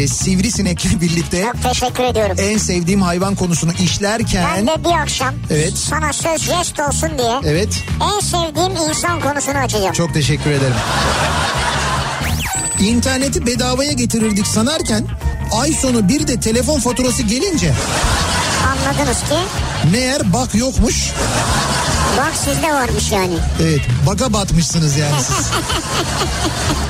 e, sivrisinekle birlikte Çok teşekkür ediyorum. en sevdiğim hayvan konusunu Ben işlerken de bir akşam Evet. sana söz jest olsun diye evet en sevdiğim insan konusunu açacağım. çok teşekkür ederim. İnterneti bedavaya getirirdik sanarken ay sonu bir de telefon faturası gelince Anladınız ki meğer bak yokmuş. bak sizde varmış yani. Evet baga batmışsınız yani siz.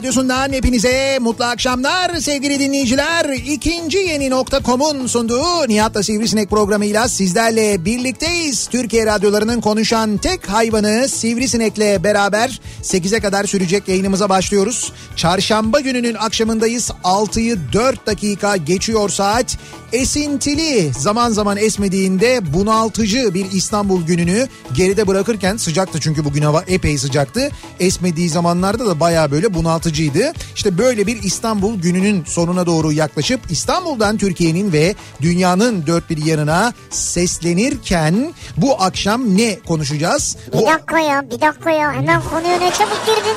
radyosundan hepinize mutlu akşamlar sevgili dinleyiciler. İkinci yeni nokta.com'un sunduğu Nihat'la Sivrisinek programıyla sizlerle birlikteyiz. Türkiye radyolarının konuşan tek hayvanı Sivrisinek'le beraber 8'e kadar sürecek yayınımıza başlıyoruz. Çarşamba gününün akşamındayız. 6'yı 4 dakika geçiyor saat. Esintili zaman zaman esmediğinde bunaltıcı bir İstanbul gününü geride bırakırken sıcaktı çünkü bugün hava epey sıcaktı. Esmediği zamanlarda da baya böyle bunaltıcıydı. İşte böyle bir İstanbul gününün sonuna doğru yaklaşıp İstanbul'dan Türkiye'nin ve dünyanın dört bir yanına seslenirken bu akşam ne konuşacağız? Bir dakika ya bir dakika ya hemen konuya ne çabuk girdin.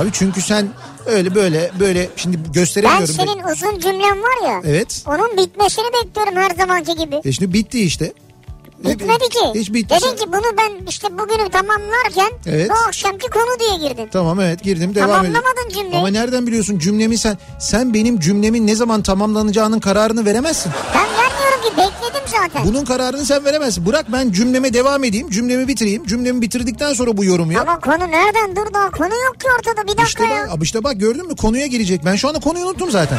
Abi çünkü sen öyle böyle böyle şimdi Ben gösteremiyorum. senin uzun cümlen var ya. Evet. Onun bitmesini bekliyorum her zamanki gibi. E şimdi bitti işte. Bitmedi ki. Hiç bitti. Dedin ki bunu ben işte bugünü tamamlarken Evet. bu akşamki konu diye girdin. Tamam evet girdim devam edelim. Tamamlamadın cümleyi. Ama nereden biliyorsun cümlemi sen sen benim cümlemin ne zaman tamamlanacağının kararını veremezsin. Ben vermiyorum ki bekledim zaten. Bunun kararını sen veremezsin. Bırak ben cümleme devam edeyim. Cümlemi bitireyim. Cümlemi bitirdikten sonra bu yorum yap. Ama konu nereden dur daha konu yok ki ortada bir dakika İşte ya. bak, işte bak gördün mü konuya girecek. Ben şu anda konuyu unuttum zaten.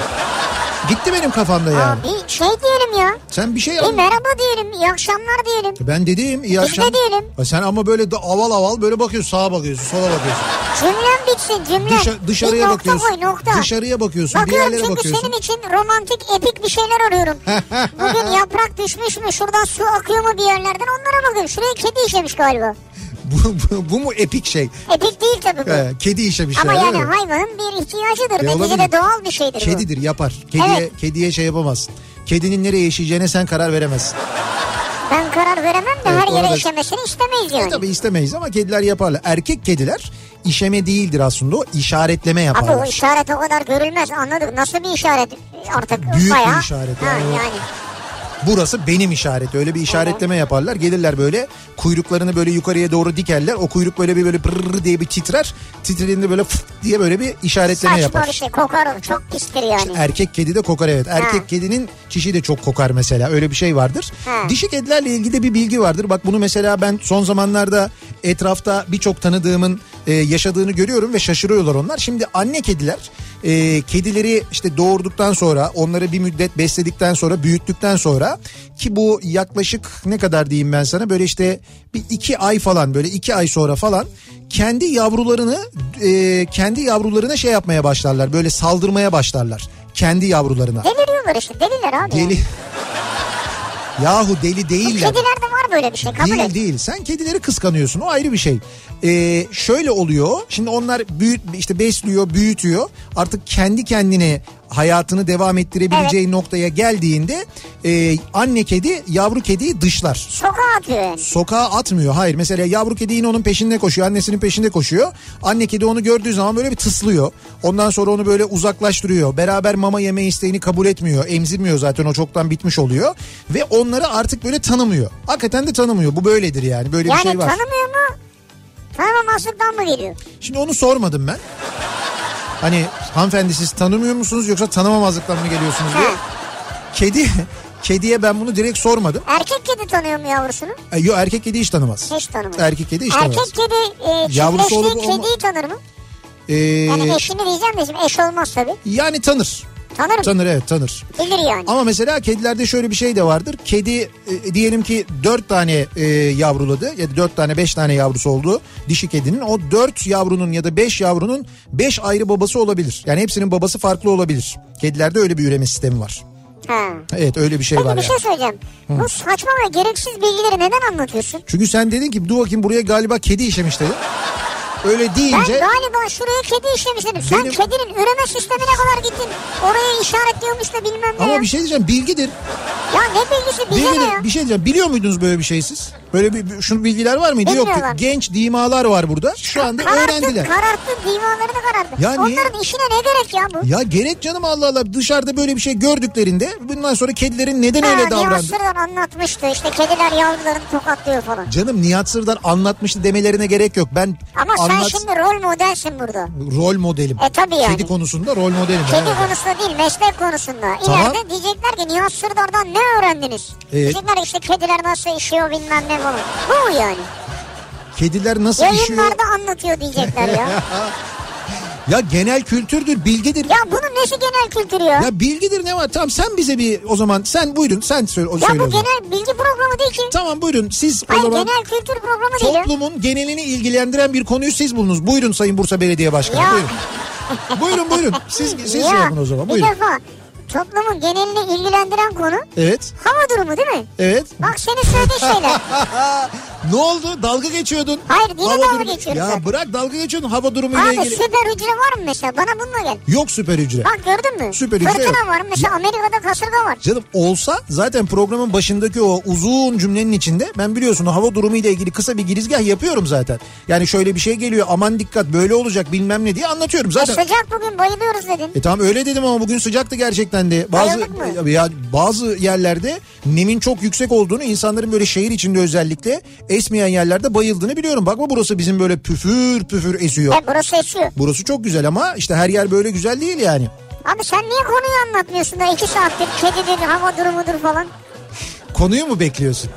Gitti benim kafamda yani. Aa, bir şey diyelim ya. Sen bir şey Bir merhaba diyelim, iyi akşamlar diyelim. Ben dedim iyi Biz de diyelim. Ha, Sen ama böyle de aval aval böyle bakıyorsun sağa bakıyorsun sola bakıyorsun. Cümlem bitsin cümlem. Dışa- dışarıya bir nokta bakıyorsun. koy nokta. Dışarıya bakıyorsun. bir Bakıyorum yerlere çünkü bakıyorsun. senin için romantik epik bir şeyler arıyorum. Bugün yaprak düşmüş mü şuradan su akıyor mu bir yerlerden onlara bakıyorum. Şuraya kedi işemiş galiba. bu, bu, bu mu epik şey? Epik değil tabii bu. He, kedi işemişler Ama değil yani mi? hayvanın bir ihtiyacıdır. E, Neticede doğal bir şeydir bu. Kedidir yapar. Kediye, Evet. kediye şey yapamazsın. Kedinin nereye yaşayacağına sen karar veremezsin. Ben karar veremem de Evet, her yere orada- işemesini istemeyiz yani. Tabii istemeyiz ama kediler yaparlar. Erkek kediler işeme değildir aslında o işaretleme Abi yaparlar. o işaret o kadar görülmez anladık. Nasıl bir işaret artık? Büyük bir Bayağı. işaret Ha, yani. yani. Burası benim işareti. Öyle bir işaretleme yaparlar. Gelirler böyle kuyruklarını böyle yukarıya doğru dikerler. O kuyruk böyle bir böyle pırr diye bir titrer. Titrediğinde böyle fıt diye böyle bir işaretleme Saçma yapar. bir şey kokar. Çok pistir yani. Erkek kedi de kokar evet. Erkek Ha. kedinin çişi de çok kokar mesela. Öyle bir şey vardır. Ha. Dişi kedilerle ilgili de bir bilgi vardır. Bak bunu mesela ben son zamanlarda etrafta birçok tanıdığımın e, yaşadığını görüyorum ve şaşırıyorlar onlar. Şimdi anne kediler e, kedileri işte doğurduktan sonra onları bir müddet besledikten sonra büyüttükten sonra ki bu yaklaşık ne kadar diyeyim ben sana böyle işte bir iki ay falan böyle iki ay sonra falan kendi yavrularını e, kendi yavrularına şey yapmaya başlarlar böyle saldırmaya başlarlar kendi yavrularına. Deliriyorlar işte deliler abi. Deli. Yahu deli değiller. Kedilerde var böyle bir şey kabul Değil et. değil. Sen kedileri kıskanıyorsun. O ayrı bir şey. Ee, şöyle oluyor. Şimdi onlar büyüt işte besliyor, büyütüyor. Artık kendi kendine hayatını devam ettirebileceği noktaya geldiğinde e, anne kedi yavru kediyi dışlar. Sokağa atıyor yani. Sokağa atmıyor. Hayır mesela yavru kedi yine onun peşinde koşuyor. Annesinin peşinde koşuyor. Anne kedi onu gördüğü zaman böyle bir tıslıyor. Ondan sonra onu böyle uzaklaştırıyor. Beraber mama yeme isteğini kabul etmiyor. Emzirmiyor zaten o çoktan bitmiş oluyor. Ve onları artık böyle tanımıyor. Hakikaten de tanımıyor. Bu böyledir yani. Böyle Yani bir şey var. tanımıyor mu? Tanımamazlıktan mı geliyor? Şimdi onu sormadım ben. Hani hanımefendi siz tanımıyor musunuz yoksa tanımamazlıktan mı geliyorsunuz diye. Kedi kediye ben bunu direkt sormadım. Erkek kedi tanıyor mu yavrusunu? E, Yok erkek kedi hiç tanımaz. Hiç tanımaz. Erkek kedi hiç tanımaz. Erkek kedi e, Yavrusu olup olma- kediyi tanır mı? Ee, Yani eşini diyeceğim de şimdi eş olmaz tabii. yani tanır. Tanır mı? Tanır evet tanır. Bilir yani. Ama mesela kedilerde şöyle bir şey de vardır. Kedi e, diyelim ki dört tane e, yavruladı ya da dört tane beş tane yavrusu oldu dişi kedinin. O dört yavrunun ya da beş yavrunun beş ayrı babası olabilir. Yani hepsinin babası farklı olabilir. Kedilerde öyle bir üreme sistemi var. Ha. Evet öyle bir şey Peki var bir yani. şey söyleyeceğim. Bu saçma ve gereksiz bilgileri neden anlatıyorsun? Çünkü sen dedin ki dur bakayım buraya galiba kedi işemiş dedin. Öyle Ben deyince galiba şuraya kedi işlemiş dedim. Sen Benim- kedinin üreme sistemine kadar gittin. Oraya işaretliyormuş da bilmem ne ama ya. bir şey diyeceğim bilgidir. Ya ne bilgisi bize ne Bilgidir. ya? Bir şey diyeceğim. Biliyor muydunuz böyle bir şey siz? Böyle bir, bir- şunu bilgiler var mıydı? Yok. Genç dimalar var burada. Şu anda Kararttın, öğrendiler. kararttın divanlarını kararttın. Ya niye? Onların işine ne gerek ya bu? Ya gerek canım Allah Allah dışarıda böyle bir şey gördüklerinde bundan sonra kedilerin neden Ha, öyle Nihat davrandı? Sırdan anlatmıştı işte kediler yavrularını tokatlıyor falan. Canım Nihat Sırdar anlatmıştı demelerine gerek yok. Ben Ama anlat- sen şimdi rol modelsin burada. rol modelim. E, tabii yani. Kedi konusunda rol modelim. Kedi Evet. konusunda değil meslek konusunda. Tamam. İleride diyecekler ki Nihat Sırdar'dan ne öğrendiniz? Evet. Diyecekler işte kediler nasıl işiyor bilmem ne falan. Bu yani? Kediler nasıl işiyor? Yayınlarda anlatıyor diyecekler ya. Ya genel kültürdür, bilgidir. ya bunun nesi genel kültürü ya? Ya, Ya bilgidir ne var? Tamam sen bize bir o zaman sen buyurun sen söyle, o söyle bu o genel bilgi programı değil ki. Tamam buyurun siz o Hayır zaman genel kültür programı değil ya. toplumun genelini ilgilendiren bir konuyu siz bulunuz. Buyurun Sayın Bursa Belediye Başkanı. Ya. Buyurun. buyurun buyurun. Siz, siz şey Ya, yapın o zaman. Bir Buyurun. defa toplumun genelini ilgilendiren konu Evet. hava durumu değil mi? Evet. Bak senin söylediğin şeyler. ne oldu? Dalga geçiyordun. Hayır, yine Hava dalga durumu- geçiyorum Ya zaten. bırak dalga geçiyordun hava durumuyla Abi ilgili. süper hücre var mı mesela? Bana bununla gel. Yok süper hücre. Bak gördün mü? Süper hücre Fırtına yok. var. Mesela Amerika'da kasırga var. Canım olsa zaten programın başındaki o uzun cümlenin içinde ben biliyorsun o hava durumu ile ilgili kısa bir girizgah yapıyorum zaten. Yani şöyle bir şey geliyor aman dikkat böyle olacak bilmem ne diye anlatıyorum E, zaten. sıcak bugün bayılıyoruz dedin. E tamam öyle dedim ama bugün sıcaktı gerçekten de. Bazı Bayıldık mı? ya bazı yerlerde nemin çok yüksek olduğunu, insanların böyle şehir içinde özellikle esmeyen yerlerde bayıldığını biliyorum. Bakma burası bizim böyle püfür püfür esiyor. E, burası esiyor. Burası çok güzel ama işte her yer böyle güzel değil yani. Abi sen niye konuyu anlatmıyorsun da iki saattir kedidir, hava durumudur falan. Konuyu mu bekliyorsun?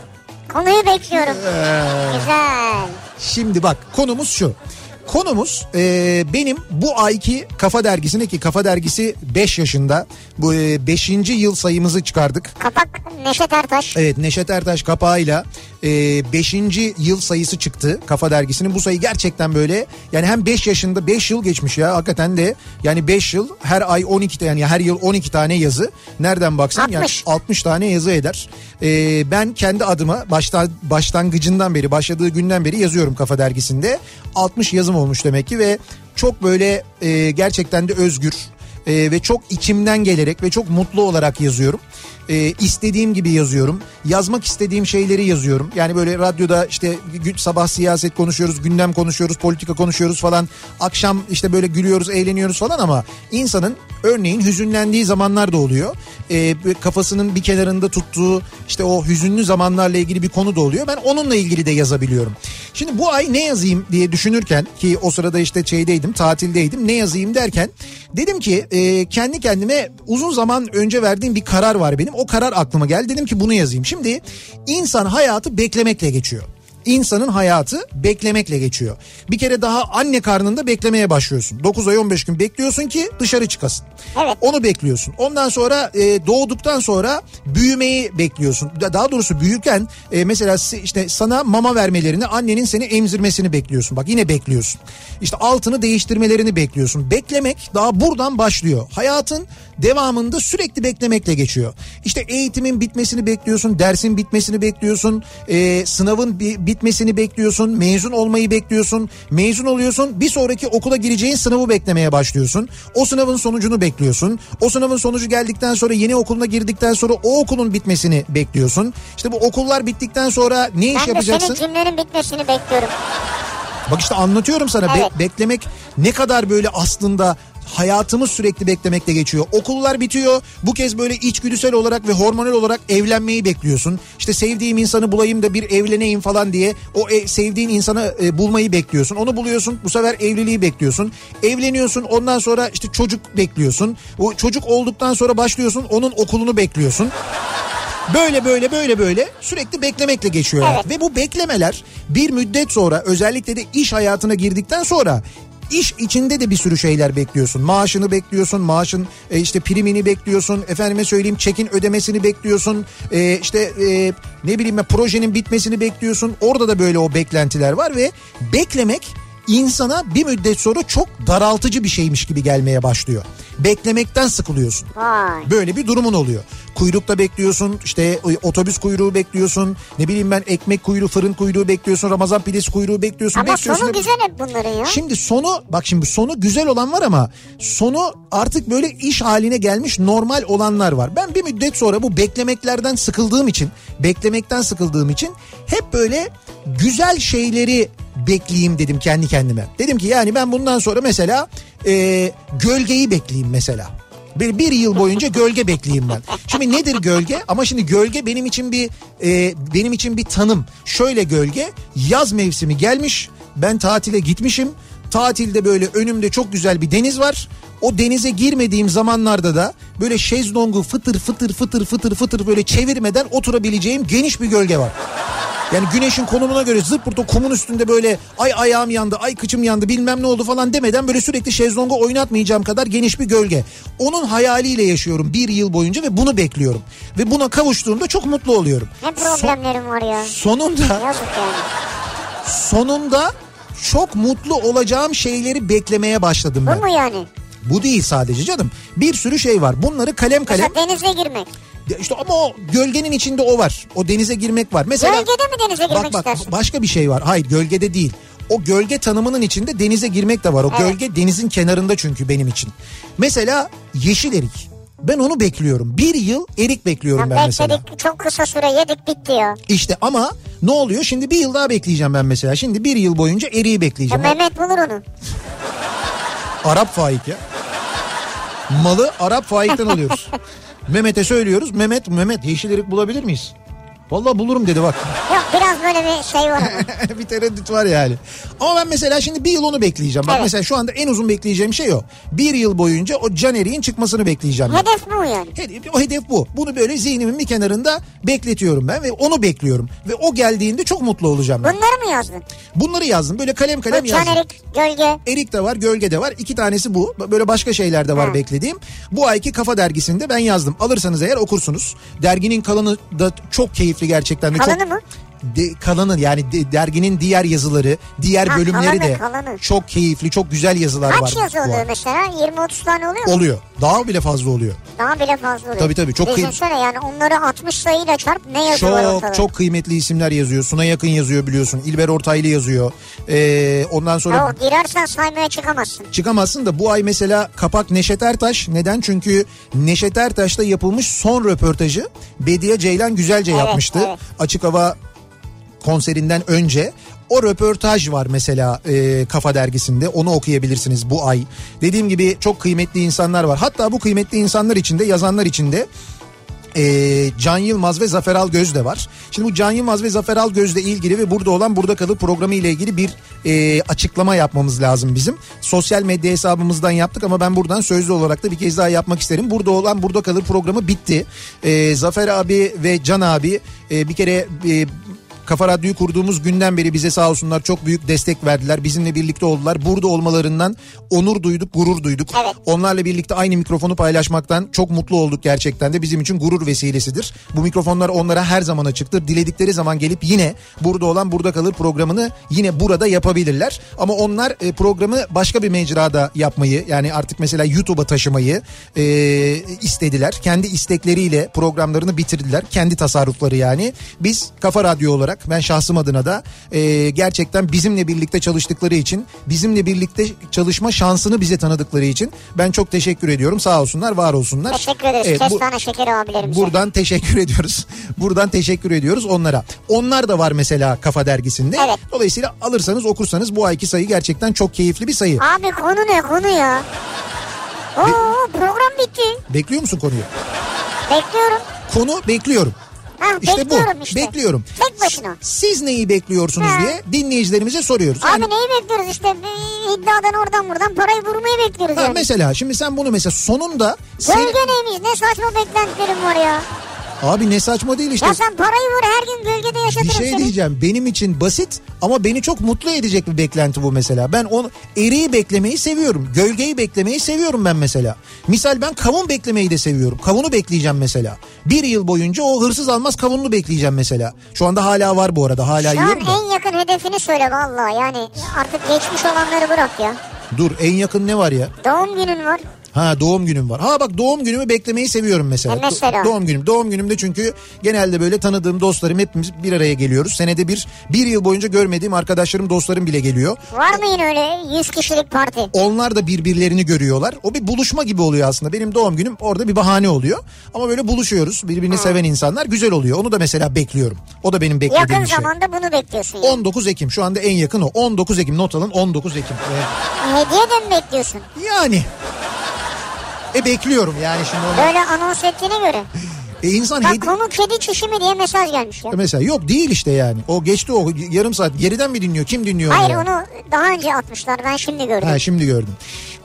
Konuyu bekliyorum. Güzel. Şimdi bak konumuz şu. Konumuz e, benim bu ayki Kafa Dergisi'ne ki Kafa Dergisi 5 yaşında bu 5. yıl sayımızı çıkardık. Kapak Neşet Ertaş. Evet Neşet Ertaş kapağıyla 5. yıl sayısı çıktı Kafa Dergisi'nin. Bu sayı gerçekten böyle yani hem 5 yaşında 5 yıl geçmiş ya hakikaten de yani 5 yıl her ay 12 tane yani her yıl 12 tane yazı. Nereden baksan yani 60. 60 tane yazı eder. Ee, ben kendi adıma başta, başlangıcından beri başladığı günden beri yazıyorum Kafa Dergisi'nde. 60 yazım olmuş demek ki ve çok böyle e, gerçekten de özgür e, ve çok içimden gelerek ve çok mutlu olarak yazıyorum. E, istediğim gibi yazıyorum. Yazmak istediğim şeyleri yazıyorum. Yani böyle radyoda işte sabah siyaset konuşuyoruz, gündem konuşuyoruz, politika konuşuyoruz falan. Akşam işte böyle gülüyoruz, eğleniyoruz falan ama insanın örneğin hüzünlendiği zamanlar da oluyor. E, kafasının bir kenarında tuttuğu işte o hüzünlü zamanlarla ilgili bir konu da oluyor. Ben onunla ilgili de yazabiliyorum. Şimdi bu ay ne yazayım diye düşünürken ki o sırada işte şeydeydim, tatildeydim. Ne yazayım derken dedim ki e, kendi kendime uzun zaman önce verdiğim bir karar var benim. O karar aklıma geldi. Dedim ki bunu yazayım. Şimdi insan hayatı beklemekle geçiyor. İnsanın hayatı beklemekle geçiyor. Bir kere daha anne karnında beklemeye başlıyorsun. 9 ay 15 gün bekliyorsun ki dışarı çıkasın. Evet. Onu bekliyorsun. Ondan sonra e, doğduktan sonra büyümeyi bekliyorsun. Da- Daha doğrusu büyürken e, mesela işte sana mama vermelerini, annenin seni emzirmesini bekliyorsun. Bak yine bekliyorsun. İşte altını değiştirmelerini bekliyorsun. Beklemek daha buradan başlıyor. Hayatın devamında sürekli beklemekle geçiyor. İşte eğitimin bitmesini bekliyorsun, dersin bitmesini bekliyorsun, e, sınavın bir, bitmesini bekliyorsun. Mezun olmayı bekliyorsun. Mezun oluyorsun. Bir sonraki okula gireceğin sınavı beklemeye başlıyorsun. O sınavın sonucunu bekliyorsun. O sınavın sonucu geldikten sonra yeni okuluna girdikten sonra o okulun bitmesini bekliyorsun. İşte bu okullar bittikten sonra ne iş Ben de yapacaksın? senin cümlenin bitmesini bekliyorum. Bak işte anlatıyorum sana Be- Evet. beklemek ne kadar böyle aslında hayatımız sürekli beklemekle geçiyor. Okullar bitiyor. Bu kez böyle içgüdüsel olarak ve hormonal olarak evlenmeyi bekliyorsun. İşte sevdiğim insanı bulayım da bir evleneyim falan diye o e- sevdiğin insanı e, bulmayı bekliyorsun. Onu buluyorsun. Bu sefer evliliği bekliyorsun. Evleniyorsun. Ondan sonra işte çocuk bekliyorsun. O çocuk olduktan sonra başlıyorsun. Onun okulunu bekliyorsun. Böyle böyle böyle böyle sürekli beklemekle geçiyor. Evet. Ve bu beklemeler bir müddet sonra özellikle de iş hayatına girdikten sonra iş içinde de bir sürü şeyler bekliyorsun. Maaşını bekliyorsun, maaşın e, işte primini bekliyorsun, efendime söyleyeyim çekin ödemesini bekliyorsun. E, işte e, ne bileyim projenin bitmesini bekliyorsun. Orada da böyle o beklentiler var ve beklemek insana bir müddet sonra çok daraltıcı bir şeymiş gibi gelmeye başlıyor. Beklemekten sıkılıyorsun. Vay. Böyle bir durumun oluyor. Kuyrukta bekliyorsun işte otobüs kuyruğu bekliyorsun ne bileyim ben ekmek kuyruğu fırın kuyruğu bekliyorsun Ramazan pidesi kuyruğu bekliyorsun. Ama bekliyorsun. sonu güzel hep bunların ya. Şimdi sonu bak şimdi sonu güzel olan var ama sonu artık böyle iş haline gelmiş normal olanlar var. Ben bir müddet sonra bu beklemeklerden sıkıldığım için beklemekten sıkıldığım için hep böyle güzel şeyleri bekleyeyim dedim kendi kendime. Dedim ki yani ben bundan sonra mesela e, gölgeyi bekleyeyim mesela. Bir, bir yıl boyunca gölge bekleyeyim ben. Şimdi nedir gölge? Ama şimdi gölge benim için bir e, benim için bir tanım. Şöyle gölge yaz mevsimi gelmiş. Ben tatile gitmişim. Tatilde böyle önümde çok güzel bir deniz var. O denize girmediğim zamanlarda da böyle şezlongu fıtır fıtır fıtır fıtır fıtır böyle çevirmeden oturabileceğim geniş bir gölge var. Yani güneşin konumuna göre zırt o kumun üstünde böyle ay ayağım yandı, ay kıçım yandı bilmem ne oldu falan demeden böyle sürekli şezlongu oynatmayacağım kadar geniş bir gölge. Onun hayaliyle yaşıyorum bir yıl boyunca ve bunu bekliyorum. Ve buna kavuştuğumda çok mutlu oluyorum. Ne Son- problemlerim var ya. sonunda Yazık yani. sonunda çok mutlu olacağım şeyleri beklemeye başladım Bu ben. mu yani? Bu değil sadece canım. Bir sürü şey var. Bunları kalem kalem Mesela denize girmek. İşte ama o gölgenin içinde o var. O denize girmek var. Mesela Gölgede mi denize girmek bak bak istersin? başka bir şey var. Hayır gölgede değil. O gölge tanımının içinde denize girmek de var. O Evet. gölge denizin kenarında çünkü benim için. Mesela yeşil erik. Ben onu bekliyorum. Bir yıl erik bekliyorum Ya ben mesela. bekledik çok kısa süre yedik bitti ya. İşte ama ne oluyor? Şimdi bir yıl daha bekleyeceğim ben mesela. Şimdi bir yıl boyunca eriği ya bekleyeceğim. Mehmet bulur onu. Arap faik ya. Malı Arap faikten alıyoruz. Mehmet'e söylüyoruz. Mehmet, Mehmet yeşil erik bulabilir miyiz? Vallahi bulurum dedi bak. Yok biraz böyle bir şey var ama. bir tereddüt var yani. Ama ben mesela şimdi bir yıl onu bekleyeceğim. Bak Evet. mesela şu anda en uzun bekleyeceğim şey o. Bir yıl boyunca o can eriğin çıkmasını bekleyeceğim. ben. Hedef bu yani. Hedef, o hedef bu. Bunu böyle zihnimin bir kenarında bekletiyorum ben ve onu bekliyorum. Ve o geldiğinde çok mutlu olacağım ben. Bunları mı yazdın? Bunları yazdım. Böyle kalem kalem Bu yazdım. çanerik, gölge. Erik de var, gölge de var. İki tanesi bu. Böyle başka şeyler de var Ha. beklediğim. Bu ayki Kafa Dergisi'nde ben yazdım. Alırsanız eğer okursunuz. Derginin kalanı da çok keyifli gerçekten. de. Kalanı mı? De, kalanı yani de- derginin diğer yazıları, diğer Ha, bölümleri kalanı, de kalanı. çok keyifli, çok güzel yazılar var. Kaç yazı oluyor mesela? 20-30 tane oluyor mu? Oluyor. Daha bile fazla oluyor. Daha bile fazla oluyor. Tabii, tabii, çok Düşünsene yani onları 60 sayıyla çarp ne yazı var Çok ortada? çok kıymetli isimler yazıyor. Suna Yakın yazıyor biliyorsun. İlber Ortaylı yazıyor. Ee, ondan sonra Ya girersen saymaya çıkamazsın. çıkamazsın da bu ay mesela kapak Neşet Ertaş. Neden? Çünkü Neşet Ertaş'ta yapılmış son röportajı Bediye Ceylan güzelce Evet, yapmıştı. evet. Açık hava konserinden önce. O röportaj var mesela e, Kafa Dergisi'nde onu okuyabilirsiniz bu ay. Dediğim gibi çok kıymetli insanlar var. Hatta bu kıymetli insanlar içinde yazanlar içinde e, Can Yılmaz ve Zafer Algöz de var. Şimdi bu Can Yılmaz ve Zafer Algöz'le ilgili ve burada olan Burada Kalır programı ile ilgili bir e, açıklama yapmamız lazım bizim. Sosyal medya hesabımızdan yaptık ama ben buradan sözlü olarak da bir kez daha yapmak isterim. Burada olan Burada Kalır programı bitti. E, Zafer abi ve Can abi e, bir kere... E, Kafa Radyo'yu kurduğumuz günden beri bize sağ olsunlar çok büyük destek verdiler. Bizimle birlikte oldular. Burada olmalarından onur duyduk, gurur duyduk. Evet. Onlarla birlikte aynı mikrofonu paylaşmaktan çok mutlu olduk gerçekten de. Bizim için gurur vesilesidir. Bu mikrofonlar onlara her zaman açıktır. Diledikleri zaman gelip yine burada olan Burada Kalır programını yine burada yapabilirler. Ama onlar e, programı başka bir mecrada yapmayı yani artık mesela YouTube'a taşımayı e, istediler. Kendi istekleriyle programlarını bitirdiler. Kendi tasarrufları yani. Biz Kafa Radyo olarak olarak ben şahsım adına da e, gerçekten bizimle birlikte çalıştıkları için bizimle birlikte çalışma şansını bize tanıdıkları için ben çok teşekkür ediyorum. Sağ olsunlar, var olsunlar. Teşekkür ederiz. Evet, bu- Kestane şekeri abilerimize. Buradan teşekkür ediyoruz. Buradan teşekkür ediyoruz onlara. Onlar da var mesela Kafa Dergisi'nde. Evet. Dolayısıyla alırsanız okursanız bu ayki sayı gerçekten çok keyifli bir sayı. Abi konu ne konu ya? Oo program bitti. Bekliyor musun konuyu? Bekliyorum. Konu bekliyorum. Ha, İşte bekliyorum bu. işte. Bekliyorum. Tek başına. Siz neyi bekliyorsunuz Ha. diye dinleyicilerimize soruyoruz. Yani Abi neyi bekliyoruz işte iddiadan oradan buradan parayı vurmayı bekliyoruz ha, yani. mesela şimdi sen bunu mesela sonunda sen, Gölge neymiş ne saçma beklentilerim var ya. Abi ne saçma değil işte. Ya sen parayı vur her gün gölgede Bir yaşatırım şey seni. diyeceğim. Benim için basit ama beni çok mutlu edecek bir beklenti bu mesela. Ben onu eriği beklemeyi seviyorum. Gölgeyi beklemeyi seviyorum ben mesela. Misal ben kavun beklemeyi de seviyorum. Kavunu bekleyeceğim mesela. Bir yıl boyunca o hırsız almaz kavununu bekleyeceğim mesela. Şu anda hala var bu arada. Hala Şu yiyorum da. en yakın hedefini söyle vallahi yani artık geçmiş olanları bırak ya. Dur en yakın ne var ya? Doğum günün var. Ha doğum günüm var. Ha bak doğum günümü beklemeyi seviyorum mesela. E mesela? Do- doğum günüm. Doğum günümde çünkü genelde böyle tanıdığım dostlarım hepimiz bir araya geliyoruz. Senede bir, bir yıl boyunca görmediğim arkadaşlarım, dostlarım bile geliyor. Var mı yine öyle 100 kişilik parti? Onlar da birbirlerini görüyorlar. O bir buluşma gibi oluyor aslında. Benim doğum günüm orada bir bahane oluyor. Ama böyle buluşuyoruz. Birbirini seven insanlar güzel oluyor. Onu da mesela bekliyorum. O da benim beklediğim Yakın şey. zamanda bunu bekliyorsun yani. 19 Ekim şu anda en yakın o. 19 Ekim not alın 19 Ekim. Hediye de mi bekliyorsun? yani e bekliyorum yani şimdi onu. Böyle anons ettiğine göre. E insan Ha hedi- konu kedi çişi mi diye mesaj gelmiş ya. Mesela yok değil işte yani. O geçti o yarım saat. Geriden mi dinliyor? Kim dinliyor Hayır yani? onu daha önce atmışlar ben şimdi gördüm. Ha şimdi gördüm.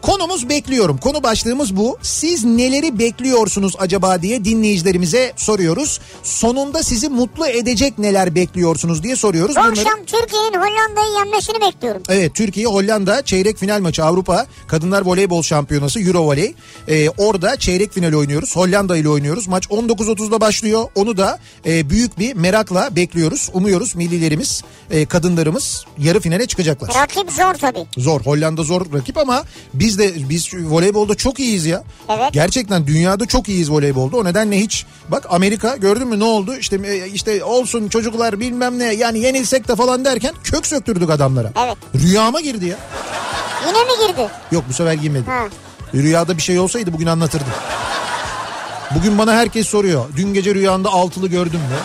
Konumuz bekliyorum. Konu başlığımız bu. Siz neleri bekliyorsunuz acaba diye dinleyicilerimize soruyoruz. Sonunda sizi mutlu edecek neler bekliyorsunuz diye soruyoruz. Bu Bunları- akşam Türkiye'nin Hollanda'yı yenmesini bekliyorum. Evet Türkiye Hollanda çeyrek final maçı Avrupa Kadınlar Voleybol Şampiyonası Euro Voley. Ee, orada çeyrek final oynuyoruz. Hollanda ile oynuyoruz. Maç 19.30'da başlıyor. Onu da e, büyük bir merakla bekliyoruz. Umuyoruz millilerimiz, e, kadınlarımız yarı finale çıkacaklar. Rakip zor tabii. Zor. Hollanda zor rakip ama biz de biz voleybolda çok iyiyiz ya. Evet. Gerçekten dünyada çok iyiyiz voleybolda. O nedenle hiç bak Amerika gördün mü ne oldu? İşte e, işte olsun çocuklar bilmem ne yani yenilsek de falan derken kök söktürdük adamlara. Evet. Rüyama girdi ya. Yine mi girdi? Yok bu sefer girmedi. Ha. Rüyada bir şey olsaydı bugün anlatırdım. Bugün bana herkes soruyor. Dün gece rüyanda altılı gördün mü?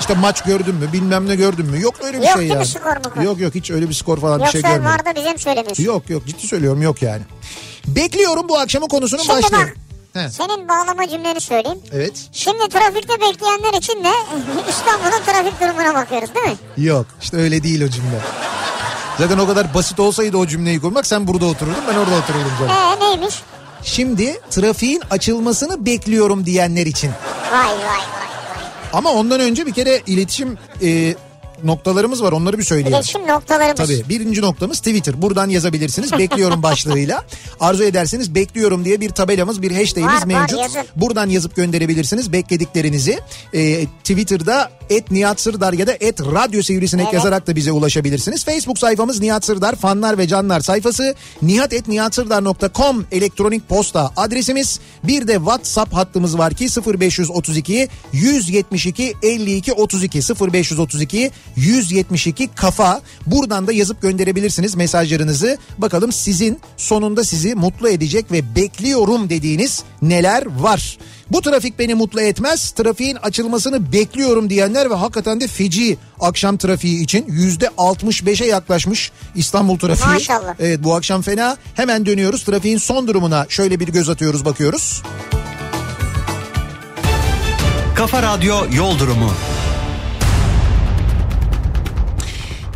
İşte maç gördün mü? Bilmem ne gördün mü? Yok öyle bir Yok şey yani. skor mu? Yok yok hiç öyle bir skor falan bir Yoksa şey görmedim. var da bize mi söylemiyorsun? Yok yok ciddi söylüyorum yok yani. Bekliyorum bu akşamın konusunun Şimdi başlığı. bak He, senin bağlama cümleni söyleyeyim. Evet. Şimdi trafikte bekleyenler için de İstanbul'un trafik durumuna bakıyoruz değil mi? Yok işte öyle değil o cümle. Zaten o kadar basit olsaydı o cümleyi kurmak sen burada otururdun ben orada otururdum canım. Ee neymiş? Şimdi trafiğin açılmasını bekliyorum diyenler için. Vay vay vay. Ama ondan önce bir kere iletişim e, noktalarımız var onları bir söyleyelim. İletişim noktalarımız. Tabii birinci noktamız Twitter. Buradan yazabilirsiniz. Bekliyorum başlığıyla. Arzu ederseniz bekliyorum diye bir tabelamız, bir hashtagimiz Var, var, mevcut. yazın. Buradan yazıp gönderebilirsiniz beklediklerinizi. Ee, Twitter'da et Nihat Sırdar ya da et Radyo Sivrisinek Evet. yazarak da bize ulaşabilirsiniz. Facebook sayfamız Nihat Sırdar fanlar ve canlar sayfası. nihatetnihatsırdar.com elektronik posta adresimiz. Bir de WhatsApp hattımız var ki 0532 172 52 32 0532 172 kafa. Buradan da yazıp gönderebilirsiniz mesajlarınızı. Bakalım sizin sonunda sizi mutlu edecek ve bekliyorum dediğiniz neler var? Bu trafik beni mutlu etmez. Trafiğin açılmasını bekliyorum diyenler ve hakikaten de feci akşam trafiği için yüzde 65'e yaklaşmış İstanbul trafiği. Maşallah. Evet bu akşam fena. Hemen dönüyoruz. Trafiğin son durumuna şöyle bir göz atıyoruz bakıyoruz. Kafa Radyo Yol Durumu.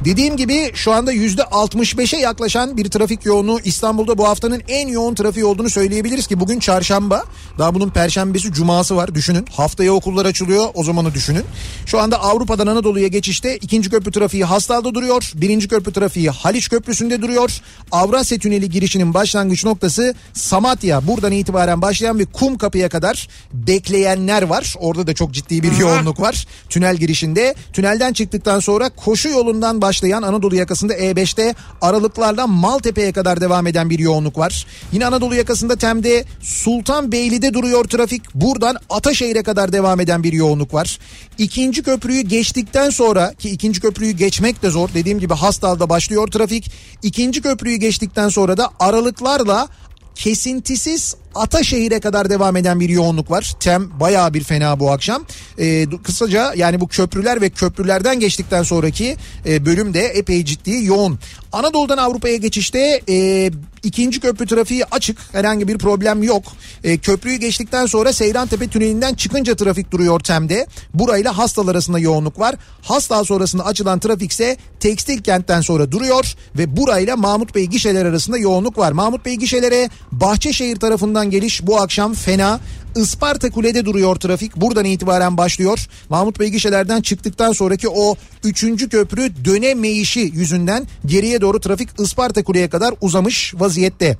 Dediğim gibi şu anda yüzde 65'e yaklaşan bir trafik yoğunluğu İstanbul'da bu haftanın en yoğun trafiği olduğunu söyleyebiliriz ki bugün çarşamba. Daha bunun perşembesi cuması var düşünün. Haftaya okullar açılıyor o zamanı düşünün. Şu anda Avrupa'dan Anadolu'ya geçişte ikinci köprü trafiği Hastal'da duruyor birinci köprü trafiği Haliç Köprüsü'nde duruyor. Avrasya Tüneli girişinin başlangıç noktası Samatya. Buradan itibaren başlayan bir kum kapıya kadar bekleyenler var. Orada da çok ciddi bir yoğunluk var. Tünel girişinde. Tünelden çıktıktan sonra koşu yolundan başlayan Anadolu yakasında E5'te aralıklarla Maltepe'ye kadar devam eden bir yoğunluk var. Yine Anadolu yakasında Tem'de Sultanbeyli'de duruyor trafik. Buradan Ataşehir'e kadar devam eden bir yoğunluk var. İkinci köprüyü geçtikten sonra ki ikinci köprüyü geçmek de zor. Dediğim gibi Hastal'da başlıyor trafik. İkinci köprüyü geçtikten sonra da aralıklarla kesintisiz Ataşehir'e kadar devam eden bir yoğunluk var. Tem bayağı bir fena bu akşam. Ee, kısaca yani bu köprüler ve köprülerden geçtikten sonraki e, bölüm de epey ciddi yoğun. Anadolu'dan Avrupa'ya geçişte e, ikinci köprü trafiği açık. Herhangi bir problem yok. E, köprüyü geçtikten sonra Seyrantepe tünelinden çıkınca trafik duruyor Tem'de. Burayla Hastal arasında yoğunluk var. Hastal sonrasında açılan trafik ise Tekstil kentten sonra duruyor ve burayla Mahmut Bey gişeler arasında yoğunluk var. Mahmut Bey gişelere Bahçeşehir tarafından geliş bu akşam fena. Isparta Kule'de duruyor trafik. Buradan itibaren başlıyor. Mahmut Bey gişelerden çıktıktan sonraki o üçüncü köprü dönemeyişi yüzünden geriye doğru trafik Isparta Kule'ye kadar uzamış vaziyette.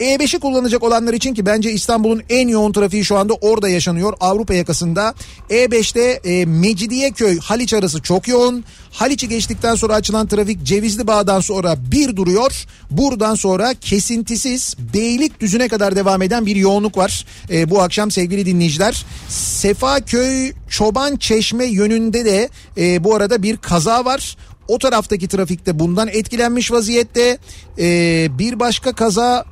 E5'i kullanacak olanlar için ki bence İstanbul'un en yoğun trafiği şu anda orada yaşanıyor. Avrupa yakasında. E5'te e, Mecidiyeköy Haliç arası çok yoğun. Haliç'i geçtikten sonra açılan trafik Cevizli Bağ'dan sonra bir duruyor. Buradan sonra kesintisiz Beylikdüzü'ne kadar devam eden bir yoğunluk var. E, bu akşam sevgili dinleyiciler. Sefaköy Çoban Çeşme yönünde de e, bu arada bir kaza var. O taraftaki trafikte bundan etkilenmiş vaziyette. E, bir başka kaza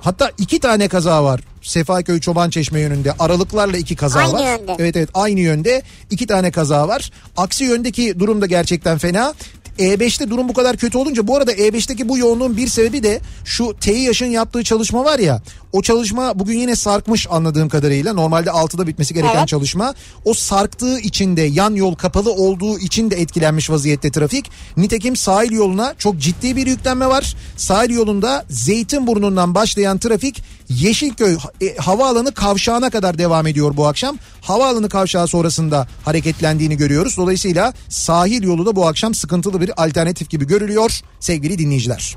Hatta iki tane kaza var. Sefaköy Çoban Çeşme yönünde aralıklarla iki kaza Aynı var. yönde. Evet evet aynı yönde iki tane kaza var. Aksi yöndeki durum da gerçekten fena. E5'te durum bu kadar kötü olunca bu arada E5'teki bu yoğunluğun bir sebebi de şu TİH'ın yaptığı çalışma var ya o çalışma bugün yine sarkmış anladığım kadarıyla normalde 6'da bitmesi gereken Evet. çalışma o sarktığı için de yan yol kapalı olduğu için de etkilenmiş vaziyette trafik. Nitekim sahil yoluna çok ciddi bir yüklenme var. Sahil yolunda Zeytinburnu'ndan başlayan trafik Yeşilköy e, havaalanı kavşağına kadar devam ediyor bu akşam. Havaalanı kavşağı sonrasında hareketlendiğini görüyoruz. Dolayısıyla sahil yolu da bu akşam sıkıntılı bir alternatif gibi görülüyor sevgili dinleyiciler.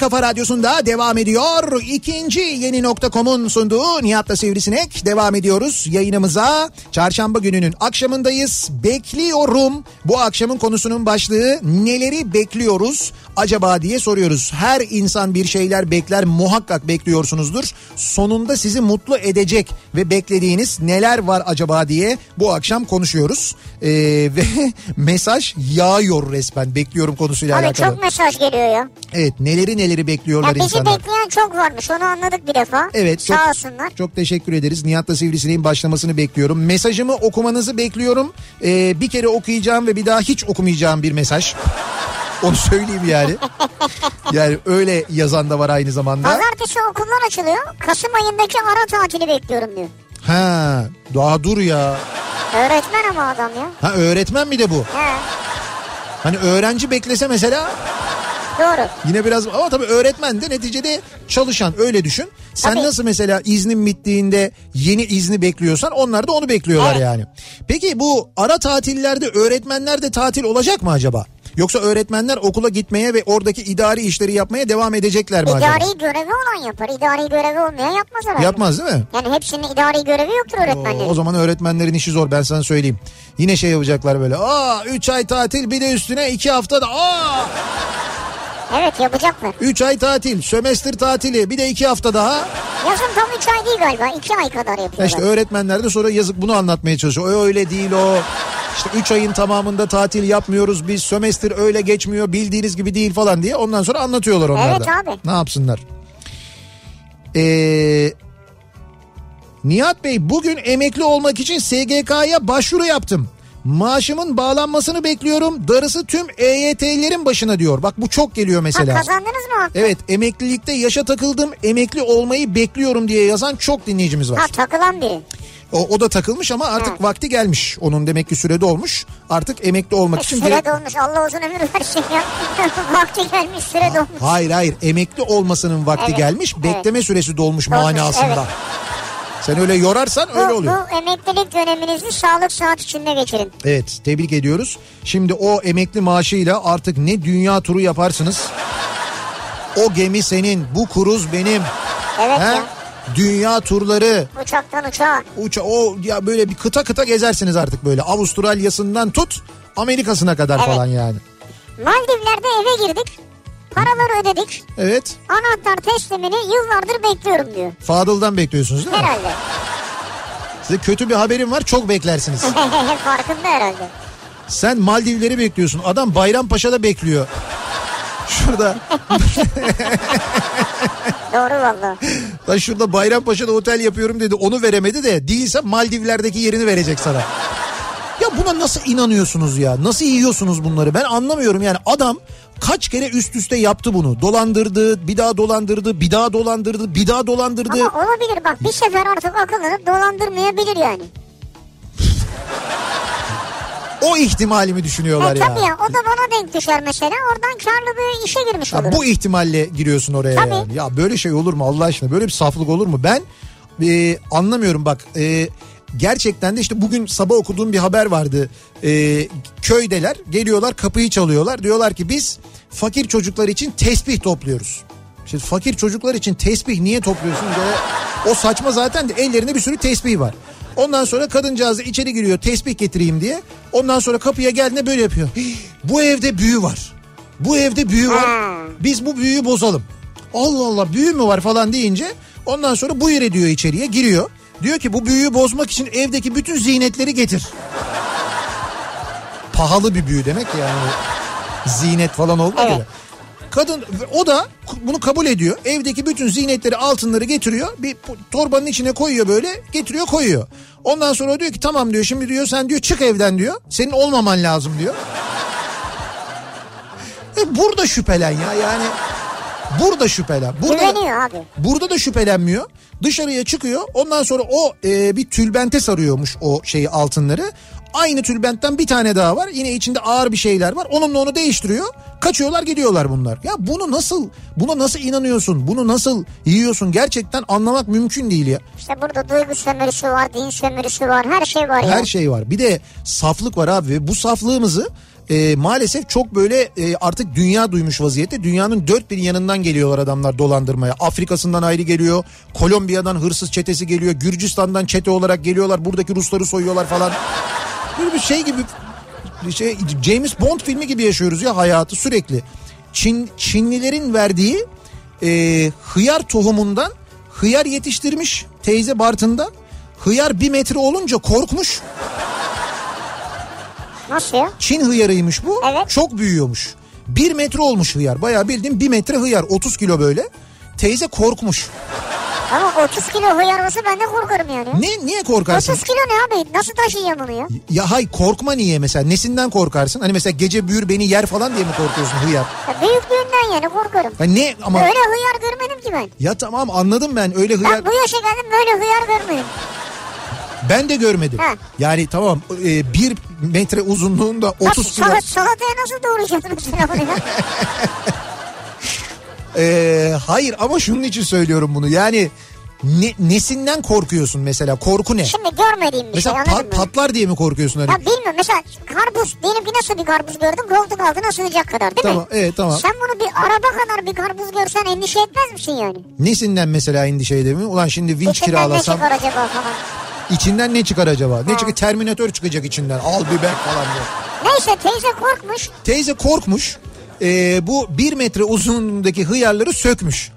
Kafa radyosunda devam ediyor. İkinci yeni nokta.com'un sunduğu Nihat'la Sivrisinek devam ediyoruz yayınımıza. Çarşamba gününün akşamındayız. Bekliyorum. Bu akşamın konusunun başlığı neleri bekliyoruz acaba diye soruyoruz. Her insan bir şeyler bekler muhakkak bekliyorsunuzdur. Sonunda sizi mutlu edecek ve beklediğiniz neler var acaba diye bu akşam konuşuyoruz. Ee, ve mesaj yağıyor resmen bekliyorum konusuyla Abi alakalı. çok mesaj geliyor ya. Evet neleri neleri bekliyorlar Ya bizi insanlar. bekleyen çok varmış onu anladık bir defa. Evet çok, Sağ olsunlar. çok teşekkür ederiz. Nihat'la Sivrisineğin başlamasını bekliyorum. Mesajımı okumanızı bekliyorum. Ee, bir kere okuyacağım ve bir daha hiç okumayacağım bir mesaj. Onu söyleyeyim yani. Yani öyle yazan da var aynı zamanda. Pazartesi okullar açılıyor. Kasım ayındaki ara tatili bekliyorum diyor. Ha, daha dur ya. Öğretmen ama adam ya. Ha öğretmen mi de bu? He, Hani öğrenci beklese mesela doğru. Yine biraz ama tabii öğretmen de neticede çalışan öyle düşün. Sen Tabii. nasıl mesela iznin bittiğinde yeni izni bekliyorsan onlar da onu bekliyorlar Evet. yani. Peki bu ara tatillerde öğretmenler de tatil olacak mı acaba? Yoksa öğretmenler okula gitmeye ve oradaki idari işleri yapmaya devam edecekler mi acaba? İdari görevi olan yapar. İdari görevi olmayan yapmaz herhalde. Yapmaz değil mi? Yani hepsinin idari görevi yoktur öğretmenlerin. O zaman öğretmenlerin işi zor ben sana söyleyeyim. Yine şey yapacaklar böyle. Aa 3 ay tatil bir de üstüne 2 hafta da aa Evet yapacaklar. 3 ay tatil, sömestr tatili bir de 2 hafta daha. Yazın tam 3 ay değil galiba. 2 ay kadar Ya yapıyorlar. İşte öğretmenler de sonra yazık bunu anlatmaya çalışıyor. O öyle değil o. İşte 3 ayın tamamında tatil yapmıyoruz biz. Sömestr öyle geçmiyor bildiğiniz gibi değil falan diye. Ondan sonra anlatıyorlar onlar Evet abi. Ne yapsınlar? Ee, Nihat Bey bugün emekli olmak için SGK'ya başvuru yaptım. Maaşımın bağlanmasını bekliyorum. Darısı tüm EYT'lerin başına diyor. Bak bu çok geliyor Ha, mesela. kazandınız mı? Evet emeklilikte yaşa takıldım emekli olmayı bekliyorum diye yazan çok dinleyicimiz var. Ha takılan biri. O, o da takılmış ama artık Evet. vakti gelmiş. Onun demek ki sürede olmuş. Artık emekli olmak için Süre dolmuş Allah uzun ömür versin ya. Vakti gelmiş süre dolmuş. Hayır hayır emekli olmasının vakti Evet, gelmiş. evet. Bekleme süresi dolmuş Dolmuş, manasında. evet. Sen öyle yorarsan Bu, öyle oluyor. bu emeklilik döneminizi sağlık saat içinde geçirin. Evet tebrik ediyoruz. Şimdi o emekli maaşıyla artık ne dünya turu yaparsınız. O gemi senin, bu kruz benim. Evet He? ya. Dünya turları, Uçaktan uçağa. uça o ya böyle bir kıta kıta gezersiniz artık böyle. Avustralya'sından tut Amerika'sına kadar Evet. falan yani. Maldivler'de eve girdik. Paraları ödedik. Evet. Anahtar teslimini yıllardır bekliyorum diyor. Fadıl'dan bekliyorsunuz değil mi? Herhalde. Size kötü bir haberim var çok beklersiniz. Farkında herhalde. Sen Maldivleri bekliyorsun. Adam Bayrampaşa'da bekliyor. Şurada. Doğru valla. Lan şurada Bayrampaşa'da otel yapıyorum dedi. Onu veremedi de değilse Maldivler'deki yerini verecek sana. Ya buna nasıl inanıyorsunuz ya? Nasıl yiyorsunuz bunları? Ben anlamıyorum yani adam kaç kere üst üste yaptı bunu. Dolandırdı, bir daha dolandırdı, bir daha dolandırdı, bir daha dolandırdı. Ama olabilir bak bir sefer artık akıllanıp dolandırmayabilir yani. O ihtimalimi düşünüyorlar E ya. tabii ya o da bana denk düşer mesela. Oradan karlı bir işe girmiş Ya olur. bu ihtimalle giriyorsun oraya Tabii. yani. Ya böyle şey olur mu Allah aşkına? Böyle bir saflık olur mu? Ben e, anlamıyorum bak. E, gerçekten de işte bugün sabah okuduğum bir haber vardı. E, köydeler geliyorlar kapıyı çalıyorlar. Diyorlar ki biz fakir çocuklar için tesbih topluyoruz. Şimdi fakir çocuklar için tesbih niye topluyorsun? Ya, o saçma zaten de ellerinde bir sürü tesbih var. Ondan sonra kadıncağız da içeri giriyor tesbih getireyim diye. Ondan sonra kapıya geldiğinde böyle yapıyor. "Hii, Bu evde büyü var. Bu evde büyü var. Biz bu büyüyü bozalım. Allah Allah büyü mü var falan deyince ondan sonra bu yere diyor içeriye giriyor. Diyor ki bu büyüyü bozmak için evdeki bütün ziynetleri getir. Pahalı bir büyü demek yani. Zinet falan olmak Evet. Kadın o da bunu kabul ediyor. Evdeki bütün ziynetleri altınları getiriyor. Bir torbanın içine koyuyor böyle getiriyor koyuyor. Ondan sonra diyor ki tamam diyor şimdi diyor sen diyor çık evden diyor. Senin olmaman lazım diyor. E burada şüphelen ya yani. Burada şüphelen. Burada, Güveniyor abi. burada da şüphelenmiyor. Dışarıya çıkıyor. Ondan sonra o e, bir tülbente sarıyormuş o şeyi altınları. Aynı tülbentten bir tane daha var. Yine içinde ağır bir şeyler var. Onunla onu değiştiriyor. Kaçıyorlar gidiyorlar bunlar. Ya bunu nasıl buna nasıl inanıyorsun? Bunu nasıl yiyorsun? Gerçekten anlamak mümkün değil ya. İşte burada duygu sömürüsü var, din sömürüsü var, her şey var ya. Her şey var. Bir de saflık var abi bu saflığımızı e, maalesef çok böyle e, artık dünya duymuş vaziyette. Dünyanın dört bir yanından geliyorlar adamlar dolandırmaya. Afrika'sından ayrı geliyor. Kolombiya'dan hırsız çetesi geliyor. Gürcistan'dan çete olarak geliyorlar. Buradaki Rusları soyuyorlar falan. Böyle bir şey gibi şey James Bond filmi gibi yaşıyoruz ya hayatı sürekli. Çin Çinlilerin verdiği e, hıyar tohumundan hıyar yetiştirmiş teyze Bartın'da. Hıyar bir metre olunca korkmuş. Nasıl ya? Çin hıyarıymış bu. Evet. Çok büyüyormuş. Bir metre olmuş hıyar. Bayağı bildiğin bir metre hıyar. 30 kilo böyle. Teyze korkmuş. Ama 30 kilo hıyar olsa ben de korkarım yani. Ne niye korkarsın? 30 kilo ne abi? Nasıl taşıyacağım onu ya? Ya hay korkma niye mesela? Nesinden korkarsın? Hani mesela gece büyür beni yer falan diye mi korkuyorsun hıyar? ya büyüklüğünden yani korkarım. Ha ne ama Öyle hıyar görmedim ki ben. ya tamam anladım ben öyle hıyar Ben bu yaşa geldim böyle hıyar görmedim. Ben de görmedim. Ha. Yani tamam e, bir metre uzunluğunda 30 Nasıl, kilo. salat, salataya nasıl doğrayacaksın mesela bunu ya? E, hayır ama şunun için söylüyorum bunu. Yani ne, nesinden korkuyorsun mesela? Korku ne? Şimdi görmediğim bir Mesela şey anladın mı? patlar diye mi korkuyorsun hani? Ya bilmiyorum mesela karpuz diyelim ki nasıl bir karpuz gördüm koltuk altına sığacak kadar değil Tamam mi? evet tamam. Sen bunu bir araba kadar bir karpuz görsen endişe etmez misin yani? Nesinden mesela endişe edemiyor? Ulan şimdi vinç İçinden ne kiralasam çıkar acaba falan. İçinden ne çıkar acaba? Ne çıkar? Terminatör çıkacak içinden. Al biber falan diye. Neyse teyze korkmuş. Teyze korkmuş. Ee, bu bir metre uzunluğundaki hıyarları sökmüş.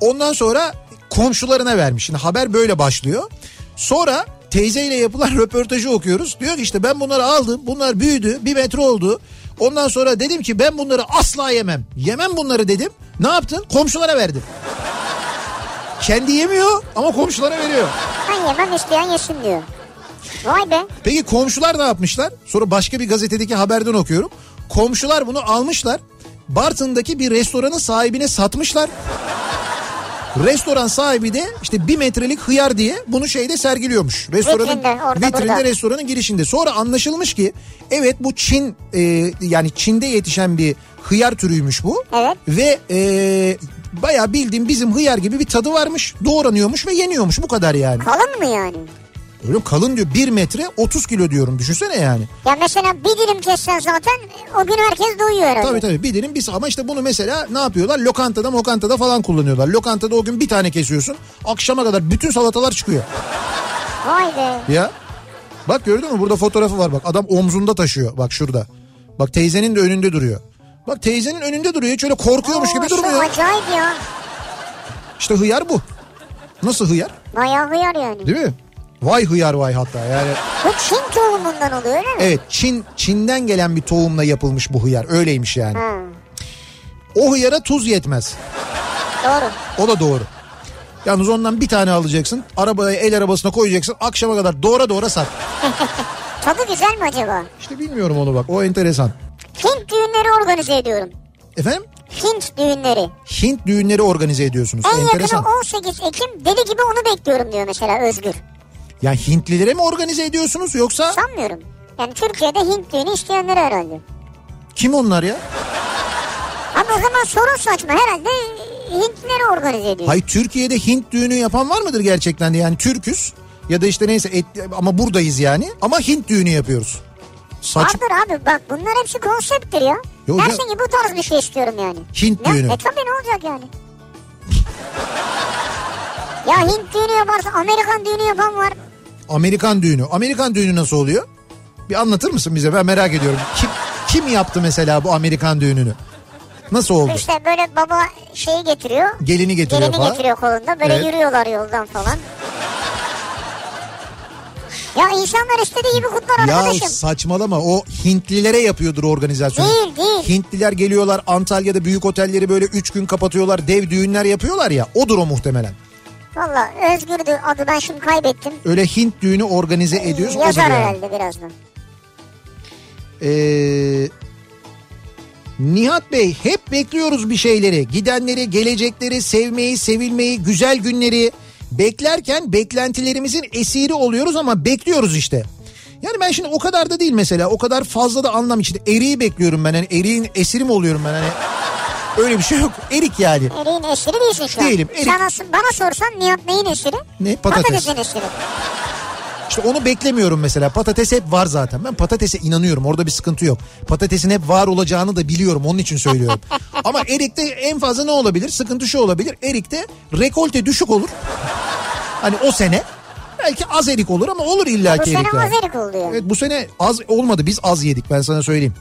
Ondan sonra komşularına vermiş. Şimdi haber böyle başlıyor. Sonra teyzeyle yapılan röportajı okuyoruz. Diyor ki işte ben bunları aldım. Bunlar büyüdü. Bir metre oldu. Ondan sonra dedim ki ben bunları asla yemem. Yemem bunları dedim. Ne yaptın? Komşulara verdim. Kendi yemiyor ama komşulara veriyor. Ben yemem isteyen yesin diyor. Vay be. Peki komşular ne yapmışlar? Sonra başka bir gazetedeki haberden okuyorum. Komşular bunu almışlar. Bartın'daki bir restoranın sahibine satmışlar. Restoran sahibi de işte bir metrelik hıyar diye bunu şeyde sergiliyormuş. Restoranın Vitrinde, orada, vitrinde burada. restoranın girişinde. Sonra anlaşılmış ki evet bu Çin e, yani Çin'de yetişen bir hıyar türüymüş bu. Evet. Ve e, bayağı bildiğim bizim hıyar gibi bir tadı varmış. Doğranıyormuş ve yeniyormuş bu kadar yani. Kalın mı yani? Öyle kalın diyor 1 metre 30 kilo diyorum düşünsene yani. Ya mesela bir dilim kessen zaten o gün herkes doyuyor herhalde. Tabii tabii bir dilim bir ama işte bunu mesela ne yapıyorlar? Lokantada mokantada falan kullanıyorlar. Lokantada o gün bir tane kesiyorsun. Akşama kadar bütün salatalar çıkıyor. Vay be. Ya bak gördün mü burada fotoğrafı var bak adam omzunda taşıyor bak şurada. Bak teyzenin de önünde duruyor. Bak teyzenin önünde duruyor hiç öyle korkuyormuş Oo, gibi durmuyor. Acayip ya. İşte hıyar bu. Nasıl hıyar? Bayağı hıyar yani. Değil mi? Vay hıyar vay hatta yani. Bu Çin tohumundan oluyor öyle mi? Evet Çin Çin'den gelen bir tohumla yapılmış bu hıyar öyleymiş yani. Ha, O hıyara tuz yetmez. doğru. O da doğru. Yalnız ondan bir tane alacaksın. Arabaya el arabasına koyacaksın. Akşama kadar doğra doğra sat. Tadı güzel mi acaba? İşte bilmiyorum onu bak. O enteresan. Hint düğünleri organize ediyorum. Efendim? Hint düğünleri. Hint düğünleri organize ediyorsunuz. En enteresan. yakını 18 Ekim deli gibi onu bekliyorum diyor mesela Özgür. Yani Hintlilere mi organize ediyorsunuz yoksa Sanmıyorum. Yani Türkiye'de Hint düğünü isteyenleri herhalde. kim onlar ya? Ama o zaman sorun saçma herhalde Hintlileri organize ediyor. Hayır Türkiye'de Hint düğünü yapan var mıdır gerçekten de? Yani Türküz ya da işte neyse et, ama buradayız yani ama Hint düğünü yapıyoruz. Saç Vardır abi bak bunlar hepsi konsepttir ya. Yo, Dersin ya- ki bu tarz bir şey istiyorum yani. Hint ne? düğünü. E tabii ne olacak yani? ya Hint düğünü yaparsa Amerikan düğünü yapan var. Amerikan düğünü. Amerikan düğünü nasıl oluyor? Bir anlatır mısın bize? Ben merak ediyorum. Kim kim yaptı mesela bu Amerikan düğününü? Nasıl oldu? İşte böyle baba şeyi getiriyor. Gelini getiriyor Gelini falan. getiriyor kolunda. Böyle Evet. yürüyorlar yoldan falan. Ya insanlar istediği gibi kutlar Ya arkadaşım. saçmalama o Hintlilere yapıyordur organizasyonu. Değil, değil. Hintliler geliyorlar Antalya'da büyük otelleri böyle 3 gün kapatıyorlar dev düğünler yapıyorlar ya odur o muhtemelen. Valla Özgür'dü adı ben şimdi kaybettim. Öyle Hint düğünü organize ediyoruz odur Yazar yani. herhalde birazdan. Ee, Nihat Bey hep bekliyoruz bir şeyleri. Gidenleri, gelecekleri, sevmeyi, sevilmeyi, güzel günleri. Beklerken beklentilerimizin esiri oluyoruz ama bekliyoruz işte. Yani ben şimdi o kadar da değil mesela. O kadar fazla da anlam içinde. Eriği bekliyorum ben. Hani eriğin esiri mi oluyorum ben? Hani öyle bir şey yok. Erik yani. Eriğin esiri değilsin şu an. Değilim, erik. Sana, bana sorsan Nihat neyin esiri? Ne? Patates. Patatesin esiri. İşte onu beklemiyorum mesela. Patates hep var zaten. Ben patatese inanıyorum. Orada bir sıkıntı yok. Patatesin hep var olacağını da biliyorum. Onun için söylüyorum. Ama erikte en fazla ne olabilir? Sıkıntı şu olabilir. Erikte rekolte düşük olur. Hani o sene belki az erik olur ama olur Bu illaki sene erik. yani. az erik oldu yani. Evet bu sene az olmadı. Biz az yedik ben sana söyleyeyim.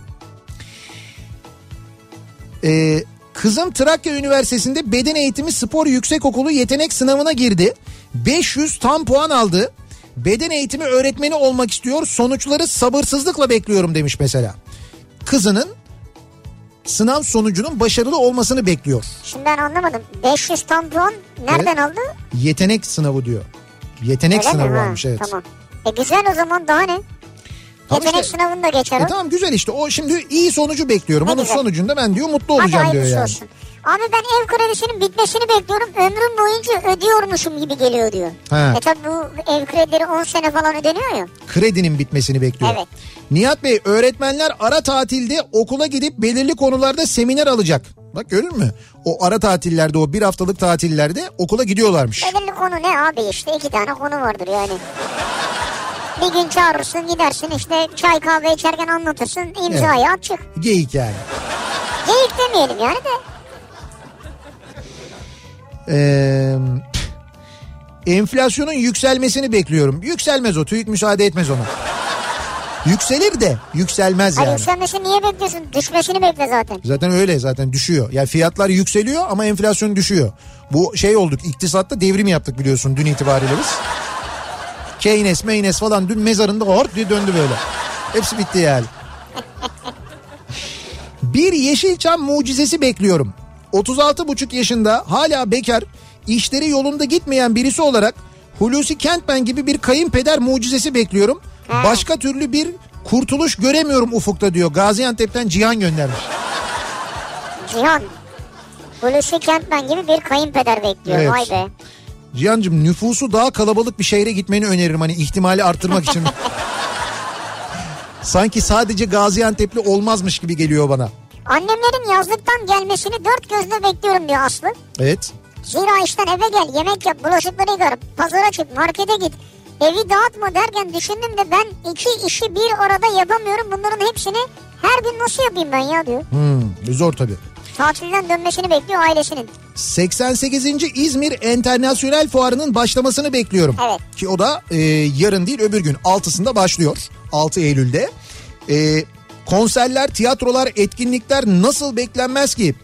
Ee, kızım Trakya Üniversitesi'nde beden eğitimi spor yüksekokulu yetenek sınavına girdi. 500 tam puan aldı. Beden eğitimi öğretmeni olmak istiyor. Sonuçları sabırsızlıkla bekliyorum demiş mesela. Kızının sınav sonucunun başarılı olmasını bekliyor. Şimdi ben anlamadım. 500 tam puan nereden Evet. aldı? Yetenek sınavı diyor. Yetenek Öyle mi? sınavı Ha, varmış evet. Tamam. E güzel o zaman daha ne? Tamam Yetenek işte- sınavını da geçer E tamam güzel işte o şimdi iyi sonucu bekliyorum. Ne Onun güzel. sonucunda ben diyor mutlu Hadi olacağım diyor yani. olsun. Abi ben ev kredisinin bitmesini bekliyorum. Ömrüm boyunca ödüyormuşum gibi geliyor diyor. He. E tabi bu ev kredileri 10 sene falan ödeniyor ya. Kredinin bitmesini bekliyor. Evet. Nihat Bey öğretmenler ara tatilde okula gidip belirli konularda seminer alacak. Bak görür mü? O ara tatillerde o bir haftalık tatillerde okula gidiyorlarmış. Belirli konu ne abi işte iki tane konu vardır yani. Bir gün çağırırsın gidersin işte çay kahve içerken anlatırsın imzayı at çık. Geyik yani. Geyik demeyelim yani de. Ee, enflasyonun yükselmesini bekliyorum. Yükselmez o TÜİK müsaade etmez ona. Yükselir de yükselmez Hayır yani. yükselmesini niye bekliyorsun? Düşmesini bekle zaten. Zaten öyle zaten düşüyor. Yani fiyatlar yükseliyor ama enflasyon düşüyor. Bu şey olduk iktisatta devrim yaptık biliyorsun dün itibariyle biz. Keynes, Meynes falan dün mezarında hort diye döndü böyle. Hepsi bitti yani. Bir Yeşilçam mucizesi bekliyorum. 36 buçuk yaşında hala bekar, işleri yolunda gitmeyen birisi olarak Hulusi Kentmen gibi bir kayınpeder mucizesi bekliyorum. Başka türlü bir kurtuluş göremiyorum ufukta diyor. Gaziantep'ten Cihan göndermiş. Cihan. Hulusi Kentmen gibi bir kayınpeder bekliyor. Evet. Vay be. Cihan'cığım nüfusu daha kalabalık bir şehre gitmeni öneririm hani ihtimali arttırmak için. Sanki sadece Gaziantep'li olmazmış gibi geliyor bana. Annemlerin yazlıktan gelmesini dört gözle bekliyorum diyor Aslı. Evet. Zira işten eve gel, yemek yap, bulaşıkları yıkar, pazara çık, markete git. Evi dağıtma derken düşündüm de ben iki işi bir arada yapamıyorum. Bunların hepsini her gün nasıl yapayım ben ya diyor. Hmm, zor tabii. Tatilden dönmesini bekliyor ailesinin. 88. İzmir Enternasyonel Fuarı'nın başlamasını bekliyorum. Evet. Ki o da e, yarın değil öbür gün 6'sında başlıyor. 6 Eylül'de. E, konserler, tiyatrolar, etkinlikler nasıl beklenmez ki?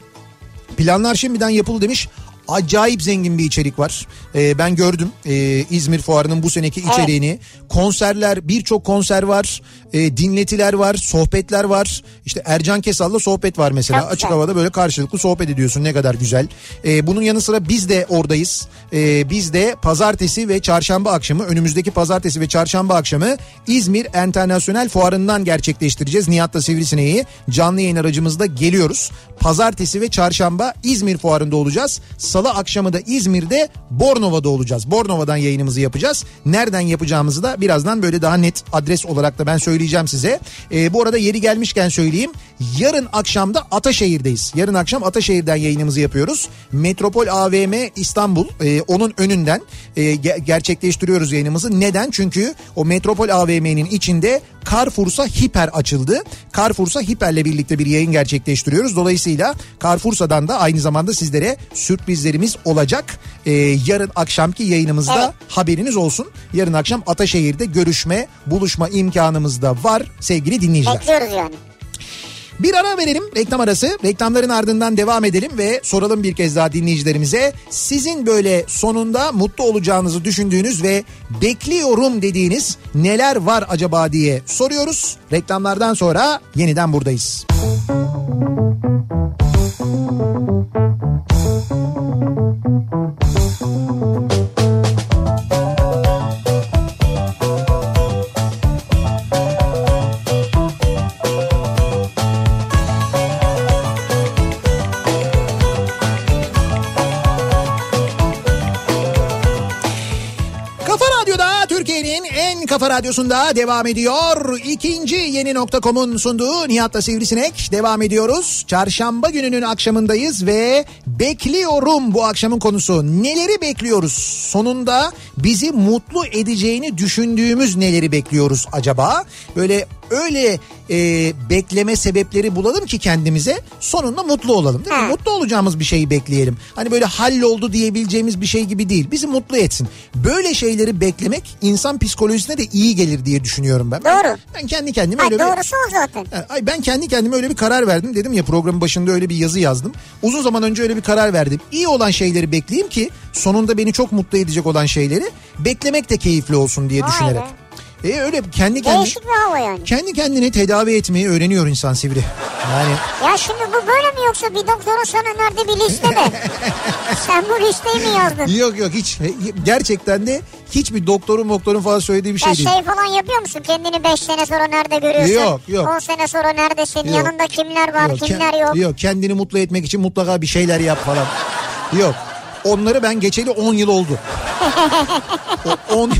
Planlar şimdiden yapıldı demiş. Acayip zengin bir içerik var. Ee, ben gördüm ee, İzmir Fuarı'nın bu seneki içeriğini. Konserler, birçok konser var. Ee, dinletiler var, sohbetler var. İşte Ercan Kesal'la sohbet var mesela. Çok Açık havada böyle karşılıklı sohbet ediyorsun ne kadar güzel. Ee, bunun yanı sıra biz de oradayız. Ee, biz de pazartesi ve çarşamba akşamı önümüzdeki pazartesi ve çarşamba akşamı İzmir Enternasyonel Fuarı'ndan gerçekleştireceğiz. Nihat'la Sivrisineği canlı yayın aracımızda geliyoruz. Pazartesi ve çarşamba İzmir Fuarı'nda olacağız. Salı akşamı da İzmir'de Bornova'da olacağız. Bornova'dan yayınımızı yapacağız. Nereden yapacağımızı da birazdan böyle daha net adres olarak da ben söyleyeceğim size. Ee, bu arada yeri gelmişken söyleyeyim. Yarın akşam da Ataşehir'deyiz. Yarın akşam Ataşehir'den yayınımızı yapıyoruz. Metropol AVM İstanbul e, onun önünden e, ge- gerçekleştiriyoruz yayınımızı. Neden? Çünkü o Metropol AVM'nin içinde Carrefour'sa Hiper açıldı. Carrefour'sa Hiper'le birlikte bir yayın gerçekleştiriyoruz. Dolayısıyla Carrefour'sadan da aynı zamanda sizlere sürprizlerimiz olacak. Ee, yarın akşamki yayınımızda Evet. haberiniz olsun. Yarın akşam Ataşehir'de görüşme, buluşma imkanımız da var sevgili dinleyiciler. Bekliyoruz yani. Bir ara verelim reklam arası. Reklamların ardından devam edelim ve soralım bir kez daha dinleyicilerimize. Sizin böyle sonunda mutlu olacağınızı düşündüğünüz ve bekliyorum dediğiniz neler var acaba diye soruyoruz. Reklamlardan sonra yeniden buradayız. Kafa Kafa radyosunda devam ediyor. İkinci yeni nokta.com'un sunduğu Nihat'la Sivrisinek devam ediyoruz. Çarşamba gününün akşamındayız ve bekliyorum bu akşamın konusu. Neleri bekliyoruz? Sonunda bizi mutlu edeceğini düşündüğümüz neleri bekliyoruz acaba? Böyle öyle e, bekleme sebepleri bulalım ki kendimize sonunda mutlu olalım değil mi? Ha. Mutlu olacağımız bir şeyi bekleyelim. Hani böyle halloldu diyebileceğimiz bir şey gibi değil. Bizi mutlu etsin. Böyle şeyleri beklemek insan psikolojisine de iyi gelir diye düşünüyorum ben. Doğru. Ben, kendi kendime Ha, öyle bir... doğrusu o zaten. Ay ben kendi kendime öyle bir karar verdim. Dedim ya programın başında öyle bir yazı yazdım. Uzun zaman önce öyle bir karar verdim. İyi olan şeyleri bekleyeyim ki sonunda beni çok mutlu edecek olan şeyleri beklemek de keyifli olsun diye Vay düşünerek. E öyle kendi kendine Değişik bir hava yani. kendi kendini tedavi etmeyi öğreniyor insan Sivri. Yani Ya şimdi bu böyle mi yoksa bir doktorun sana önerdiği bir liste mi? Sen bu listeyi mi yazdın? yok yok hiç gerçekten de hiçbir doktorun doktorun falan söylediği bir şey Ya değil. şey falan yapıyor musun? Kendini 5 sene sonra nerede görüyorsun? Yok, yok. 10 sene sonra neredesin? Yok. Yanında kimler var, Yok, kimler yok? Yok kendini mutlu etmek için mutlaka bir şeyler yap falan. Yok. Onları ben geçeli 10 yıl oldu. 10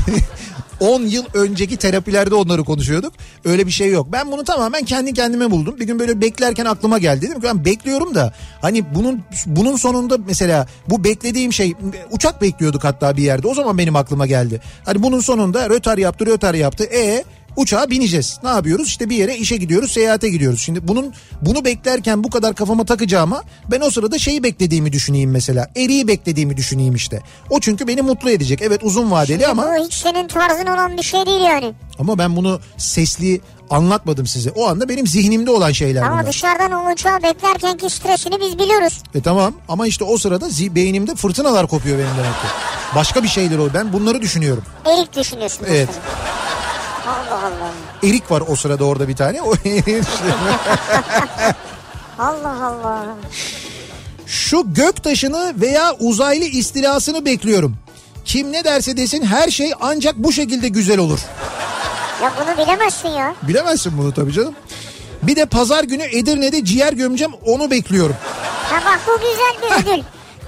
10 yıl önceki terapilerde onları konuşuyorduk. Öyle bir şey yok. Ben bunu tamamen kendi kendime buldum. Bir gün böyle beklerken aklıma geldi. Dedim ki ben bekliyorum da hani bunun bunun sonunda mesela bu beklediğim şey uçak bekliyorduk hatta bir yerde. O zaman benim aklıma geldi. Hani bunun sonunda rötar yaptı, rötar yaptı. E uçağa bineceğiz. Ne yapıyoruz? İşte bir yere işe gidiyoruz, seyahate gidiyoruz. Şimdi bunun bunu beklerken bu kadar kafama takacağıma ben o sırada şeyi beklediğimi düşüneyim mesela. Eriği beklediğimi düşüneyim işte. O çünkü beni mutlu edecek. Evet uzun vadeli ama Bu hiç senin tarzın olan bir şey değil yani. ama ben bunu sesli anlatmadım size. O anda benim zihnimde olan şeyler Ama bunlar. dışarıdan o uçağı beklerkenki stresini biz biliyoruz. E tamam ama işte o sırada beynimde fırtınalar kopuyor benim demek ki. Başka bir şeyler oluyor. Ben bunları düşünüyorum. Erik düşünüyorsun. Evet. mesela. Allah Allah. Erik var o sırada orada bir tane. O. Allah Allah. Şu gök taşını veya uzaylı istilasını bekliyorum. Kim ne derse desin her şey ancak bu şekilde güzel olur. Ya bunu bilemezsin ya. Bilemezsin bunu tabii canım. Bir de pazar günü Edirne'de ciğer gömeceğim onu bekliyorum. Ha bak bu güzel bir ödül.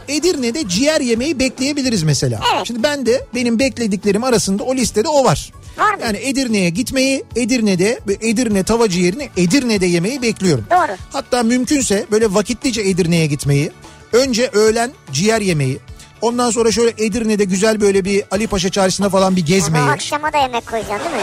Edirne'de ciğer yemeği bekleyebiliriz mesela. Evet. Şimdi ben de benim beklediklerim arasında o listede o var. Var mı? Yani Edirne'ye gitmeyi, Edirne'de Edirne tava ciğerini Edirne'de yemeyi bekliyorum. Doğru. Hatta mümkünse böyle vakitlice Edirne'ye gitmeyi, önce öğlen ciğer yemeyi, ondan sonra şöyle Edirne'de güzel böyle bir Ali Paşa çarşısına falan bir gezmeyi, Ama akşama da yemek koyacaksın değil mi?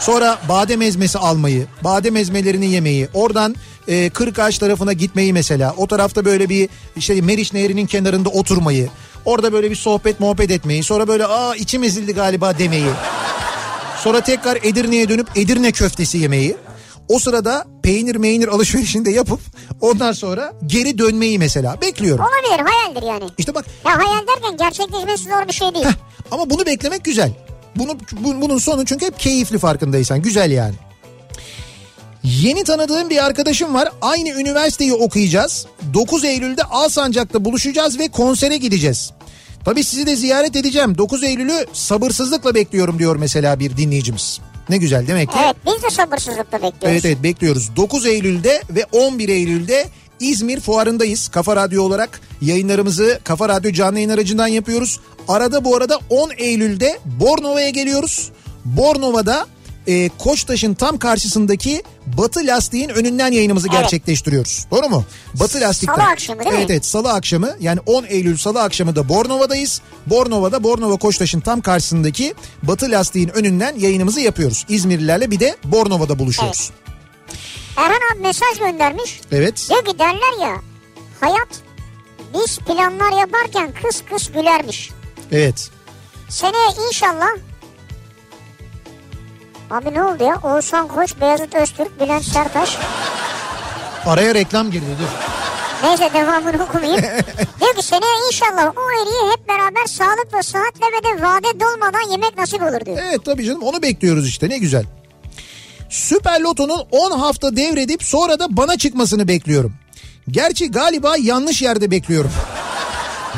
sonra badem ezmesi almayı, badem ezmelerini yemeyi, oradan e, Kırkağaç tarafına gitmeyi mesela, o tarafta böyle bir işte Meriç Nehri'nin kenarında oturmayı, orada böyle bir sohbet muhabbet etmeyi, sonra böyle aa içim ezildi galiba demeyi. Sonra tekrar Edirne'ye dönüp Edirne köftesi yemeyi. O sırada peynir meynir alışverişini de yapıp ondan sonra geri dönmeyi mesela bekliyorum. Olabilir hayaldir yani. İşte bak Ya hayal derken gerçekleşmesi zor bir şey değil. heh, ama bunu beklemek güzel. Bunu, bu- bunun sonu çünkü hep keyifli farkındaysan güzel yani. Yeni tanıdığım bir arkadaşım var. Aynı üniversiteyi okuyacağız. 9 Eylül'de Alsancak'ta buluşacağız ve konsere gideceğiz. Tabii sizi de ziyaret edeceğim. 9 Eylül'ü sabırsızlıkla bekliyorum diyor mesela bir dinleyicimiz. Ne güzel demek ki. evet biz de sabırsızlıkla bekliyoruz. Evet evet bekliyoruz. 9 Eylül'de ve 11 Eylül'de İzmir fuarındayız. Kafa Radyo olarak yayınlarımızı Kafa Radyo canlı yayın aracından yapıyoruz. Arada bu arada 10 Eylül'de Bornova'ya geliyoruz. Bornova'da e, Koçtaş'ın tam karşısındaki Batı Lastiğin önünden yayınımızı Evet. gerçekleştiriyoruz. Doğru mu? Batı Lastik'ten. Salı akşamı değil mi? Evet evet salı akşamı yani 10 Eylül salı akşamı da Bornova'dayız. Bornova'da Bornova Koçtaş'ın tam karşısındaki Batı Lastiğin önünden yayınımızı yapıyoruz. İzmirlilerle bir de Bornova'da buluşuyoruz. Erhan abi mesaj göndermiş. Evet. Diyor ki derler ya hayat biz planlar yaparken kıs kıs gülermiş. Evet. Seneye inşallah Abi ne oldu ya? Oğuzhan Koç, Beyazıt Öztürk, Bülent Sertaş. Araya reklam girdi dur. Neyse devamını okumayayım. Diyor ki seneye inşallah o eriği hep beraber sağlıkla saatle ve de vade dolmadan yemek nasip olur diyor. Evet tabii canım onu bekliyoruz işte ne güzel. Süper Loto'nun 10 hafta devredip sonra da bana çıkmasını bekliyorum. Gerçi galiba yanlış yerde bekliyorum.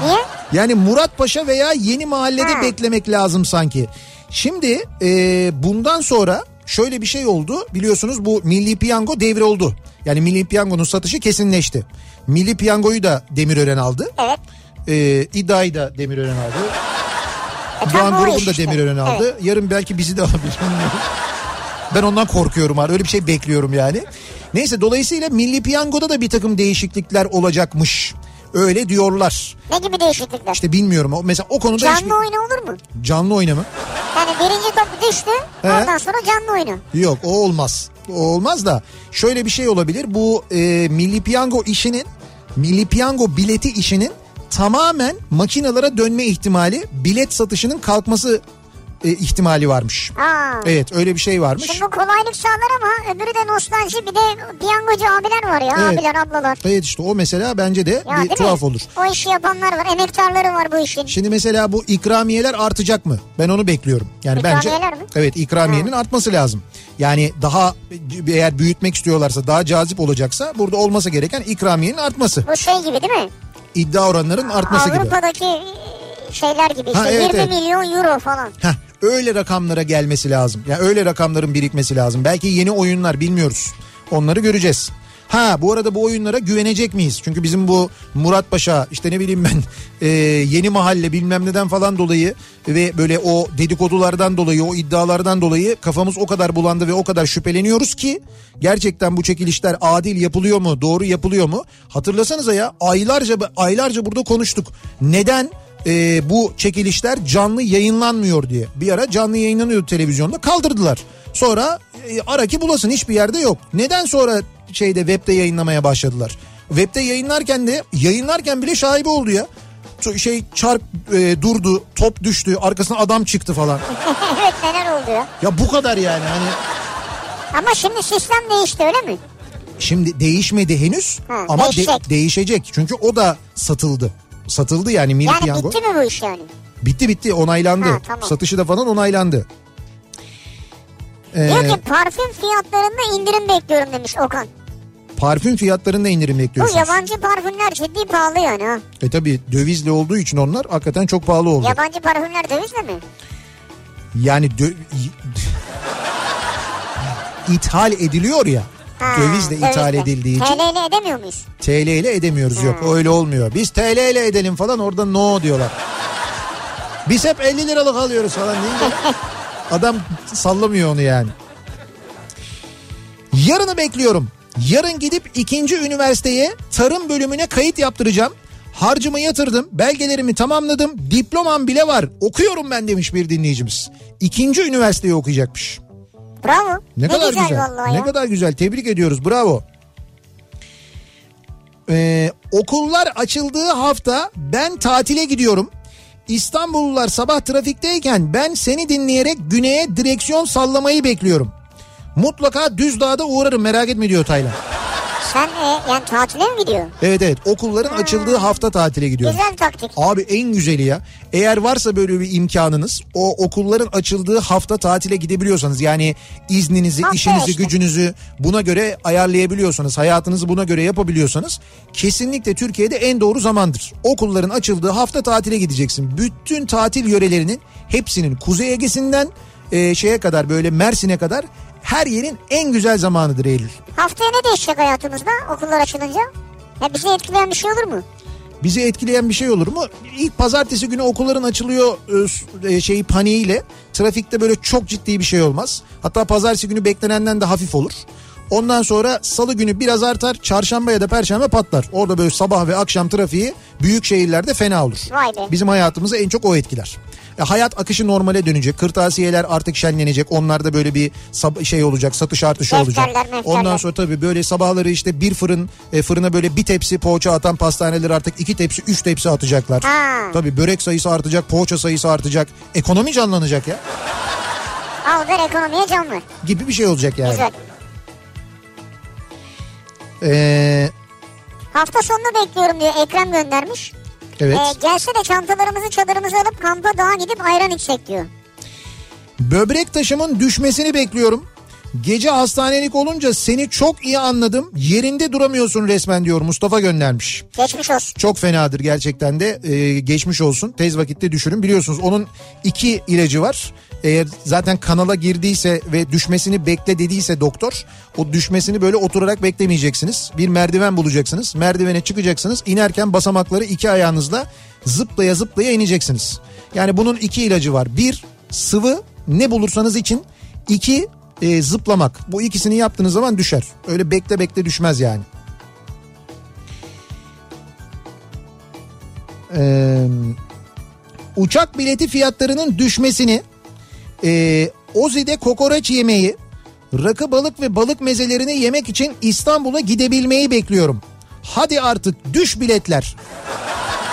Niye? Yani Murat Paşa veya Yeni Mahalle'de Ha. beklemek lazım sanki. Şimdi e, bundan sonra şöyle bir şey oldu. Biliyorsunuz bu Milli Piyango devri oldu. Yani Milli Piyango'nun satışı kesinleşti. Milli Piyango'yu da Demirören aldı. Evet. E, iddiayı da Demirören aldı. E, Doğan grubunu iş da işte. Demirören aldı. Evet. Yarın belki bizi de alabilir. ben ondan korkuyorum abi. Öyle bir şey bekliyorum yani. Neyse dolayısıyla Milli Piyango'da da bir takım değişiklikler olacakmış. Öyle diyorlar. Ne gibi değişiklikler? İşte bilmiyorum. Mesela o konuda canlı hiçbir... oyunu olur mu? Canlı oynama. Yani birinci top düştü He. ondan sonra canlı oyunu. Yok o olmaz. O olmaz da şöyle bir şey olabilir. Bu e, Milli Piyango işinin Milli Piyango bileti işinin tamamen makinalara dönme ihtimali bilet satışının kalkması e, ihtimali varmış. Aa. Evet öyle bir şey varmış. Şimdi bu kolaylık sağlar ama öbürü de nostalji bir de piyangocu abiler var ya Evet. abiler ablalar. Evet işte o mesela bence de Ya bir tuhaf mi? olur. O işi yapanlar var emektarları var bu işin. Şimdi mesela bu ikramiyeler artacak mı? Ben onu bekliyorum. Yani bence İkramiyeler mi? Evet ikramiyenin artması lazım. Yani daha eğer büyütmek istiyorlarsa daha cazip olacaksa burada olması gereken ikramiyenin artması. Bu şey gibi değil mi? İddia oranların artması gibi. Avrupa'daki şeyler gibi işte Ha, evet, 20 evet. milyon euro falan. Heh, öyle rakamlara gelmesi lazım. Yani öyle rakamların birikmesi lazım. Belki yeni oyunlar bilmiyoruz. Onları göreceğiz. Ha bu arada bu oyunlara güvenecek miyiz? Çünkü bizim bu Murat Paşa işte ne bileyim ben e, yeni mahalle bilmem neden falan dolayı ve böyle o dedikodulardan dolayı o iddialardan dolayı kafamız o kadar bulandı ve o kadar şüpheleniyoruz ki gerçekten bu çekilişler adil yapılıyor mu doğru yapılıyor mu? Hatırlasanıza ya aylarca aylarca burada konuştuk. Neden e, bu çekilişler canlı yayınlanmıyor diye. Bir ara canlı yayınlanıyordu televizyonda kaldırdılar. Sonra e, ara ki bulasın hiçbir yerde yok. Neden sonra şeyde webde yayınlamaya başladılar? Webde yayınlarken de yayınlarken bile şaibe oldu ya. Şey çark e, durdu, top düştü, arkasına adam çıktı falan. evet neler oldu ya. Ya bu kadar yani hani Ama şimdi sistem değişti öyle mi? şimdi değişmedi henüz Ha, ama de- değişecek. Çünkü o da satıldı. Satıldı yani Milli Yani Piyango. bitti mi bu iş yani? Bitti bitti onaylandı. Ha, tamam. Satışı da falan onaylandı. Ee, Diyor ki parfüm fiyatlarında indirim bekliyorum demiş Okan. parfüm fiyatlarında indirim Bu bekliyorsunuz. yabancı parfümler ciddi pahalı yani ha. E tabi dövizle olduğu için onlar hakikaten çok pahalı oldu. Yabancı parfümler dövizle mi? Yani dö- ithal ediliyor ya. Ha, Dövizle ithal edildiği için TL ile edemiyor muyuz? TL ile edemiyoruz yok öyle olmuyor. Biz TL ile edelim falan orada no diyorlar. Biz hep 50 liralık alıyoruz falan deyince adam sallamıyor onu yani. Yarını bekliyorum. Yarın gidip ikinci üniversiteye tarım bölümüne kayıt yaptıracağım. Harcımı yatırdım, belgelerimi tamamladım, diplomam bile var. Okuyorum ben demiş bir dinleyicimiz. İkinci üniversiteyi okuyacakmış. Bravo. Ne, kadar güzel. vallahi Ne ya. kadar güzel. Tebrik ediyoruz. Bravo. Ee, okullar açıldığı hafta ben tatile gidiyorum. İstanbullular sabah trafikteyken ben seni dinleyerek güneye direksiyon sallamayı bekliyorum. Mutlaka Düzdağ'da uğrarım merak etme diyor Taylan. Sen e, yani tatile mi gidiyorsun? Evet evet okulların açıldığı hafta tatile gidiyorum. Güzel taktik. Abi en güzeli ya. Eğer varsa böyle bir imkanınız o okulların açıldığı hafta tatile gidebiliyorsanız yani izninizi, Hafta işinizi, işte. gücünüzü buna göre ayarlayabiliyorsanız, hayatınızı buna göre yapabiliyorsanız kesinlikle Türkiye'de en doğru zamandır. Okulların açıldığı hafta tatile gideceksin. Bütün tatil yörelerinin hepsinin Kuzey Ege'sinden e, şeye kadar böyle Mersin'e kadar her yerin en güzel zamanıdır Eylül. Haftaya ne değişecek hayatımızda okullar açılınca? Ya bizi etkileyen bir şey olur mu? Bizi etkileyen bir şey olur mu? İlk pazartesi günü okulların açılıyor e, şeyi paniğiyle trafikte böyle çok ciddi bir şey olmaz. Hatta pazartesi günü beklenenden de hafif olur. Ondan sonra salı günü biraz artar, çarşamba ya da perşembe patlar. Orada böyle sabah ve akşam trafiği büyük şehirlerde fena olur. Vay be. Bizim hayatımızı en çok o etkiler. E, hayat akışı normale dönecek. Kırtasiyeler artık şenlenecek. Onlarda böyle bir sab- şey olacak, satış artışı olacak. Defterler, mefterler. Ondan sonra tabii böyle sabahları işte bir fırın, e, fırına böyle bir tepsi poğaça atan pastaneler artık iki tepsi, üç tepsi atacaklar. Ha. Tabii börek sayısı artacak, poğaça sayısı artacak. Ekonomi canlanacak ya. Al ver ekonomiye can ver. Gibi bir şey olacak yani. Güzel. Ee, Hafta sonunu bekliyorum diyor Ekrem göndermiş. evet. Ee, gelse de çantalarımızı çadırımızı alıp kampa dağa gidip ayran içsek diyor. Böbrek taşımın düşmesini bekliyorum. Gece hastanelik olunca seni çok iyi anladım. Yerinde duramıyorsun resmen diyor Mustafa göndermiş. Geçmiş olsun. Çok fenadır gerçekten de Ee, geçmiş olsun. Tez vakitte düşürün. Biliyorsunuz onun iki ilacı var. Eğer zaten kanala girdiyse ve düşmesini bekle dediyse doktor o düşmesini böyle oturarak beklemeyeceksiniz. Bir merdiven bulacaksınız. Merdivene çıkacaksınız. İnerken basamakları iki ayağınızla zıplaya zıplaya ineceksiniz. Yani bunun iki ilacı var. Bir sıvı ne bulursanız için. iki e, zıplamak. Bu ikisini yaptığınız zaman düşer. Öyle bekle bekle düşmez yani. Ee, uçak bileti fiyatlarının düşmesini, e, Ozi'de kokoreç yemeği, rakı balık ve balık mezelerini yemek için İstanbul'a gidebilmeyi bekliyorum. Hadi artık düş biletler.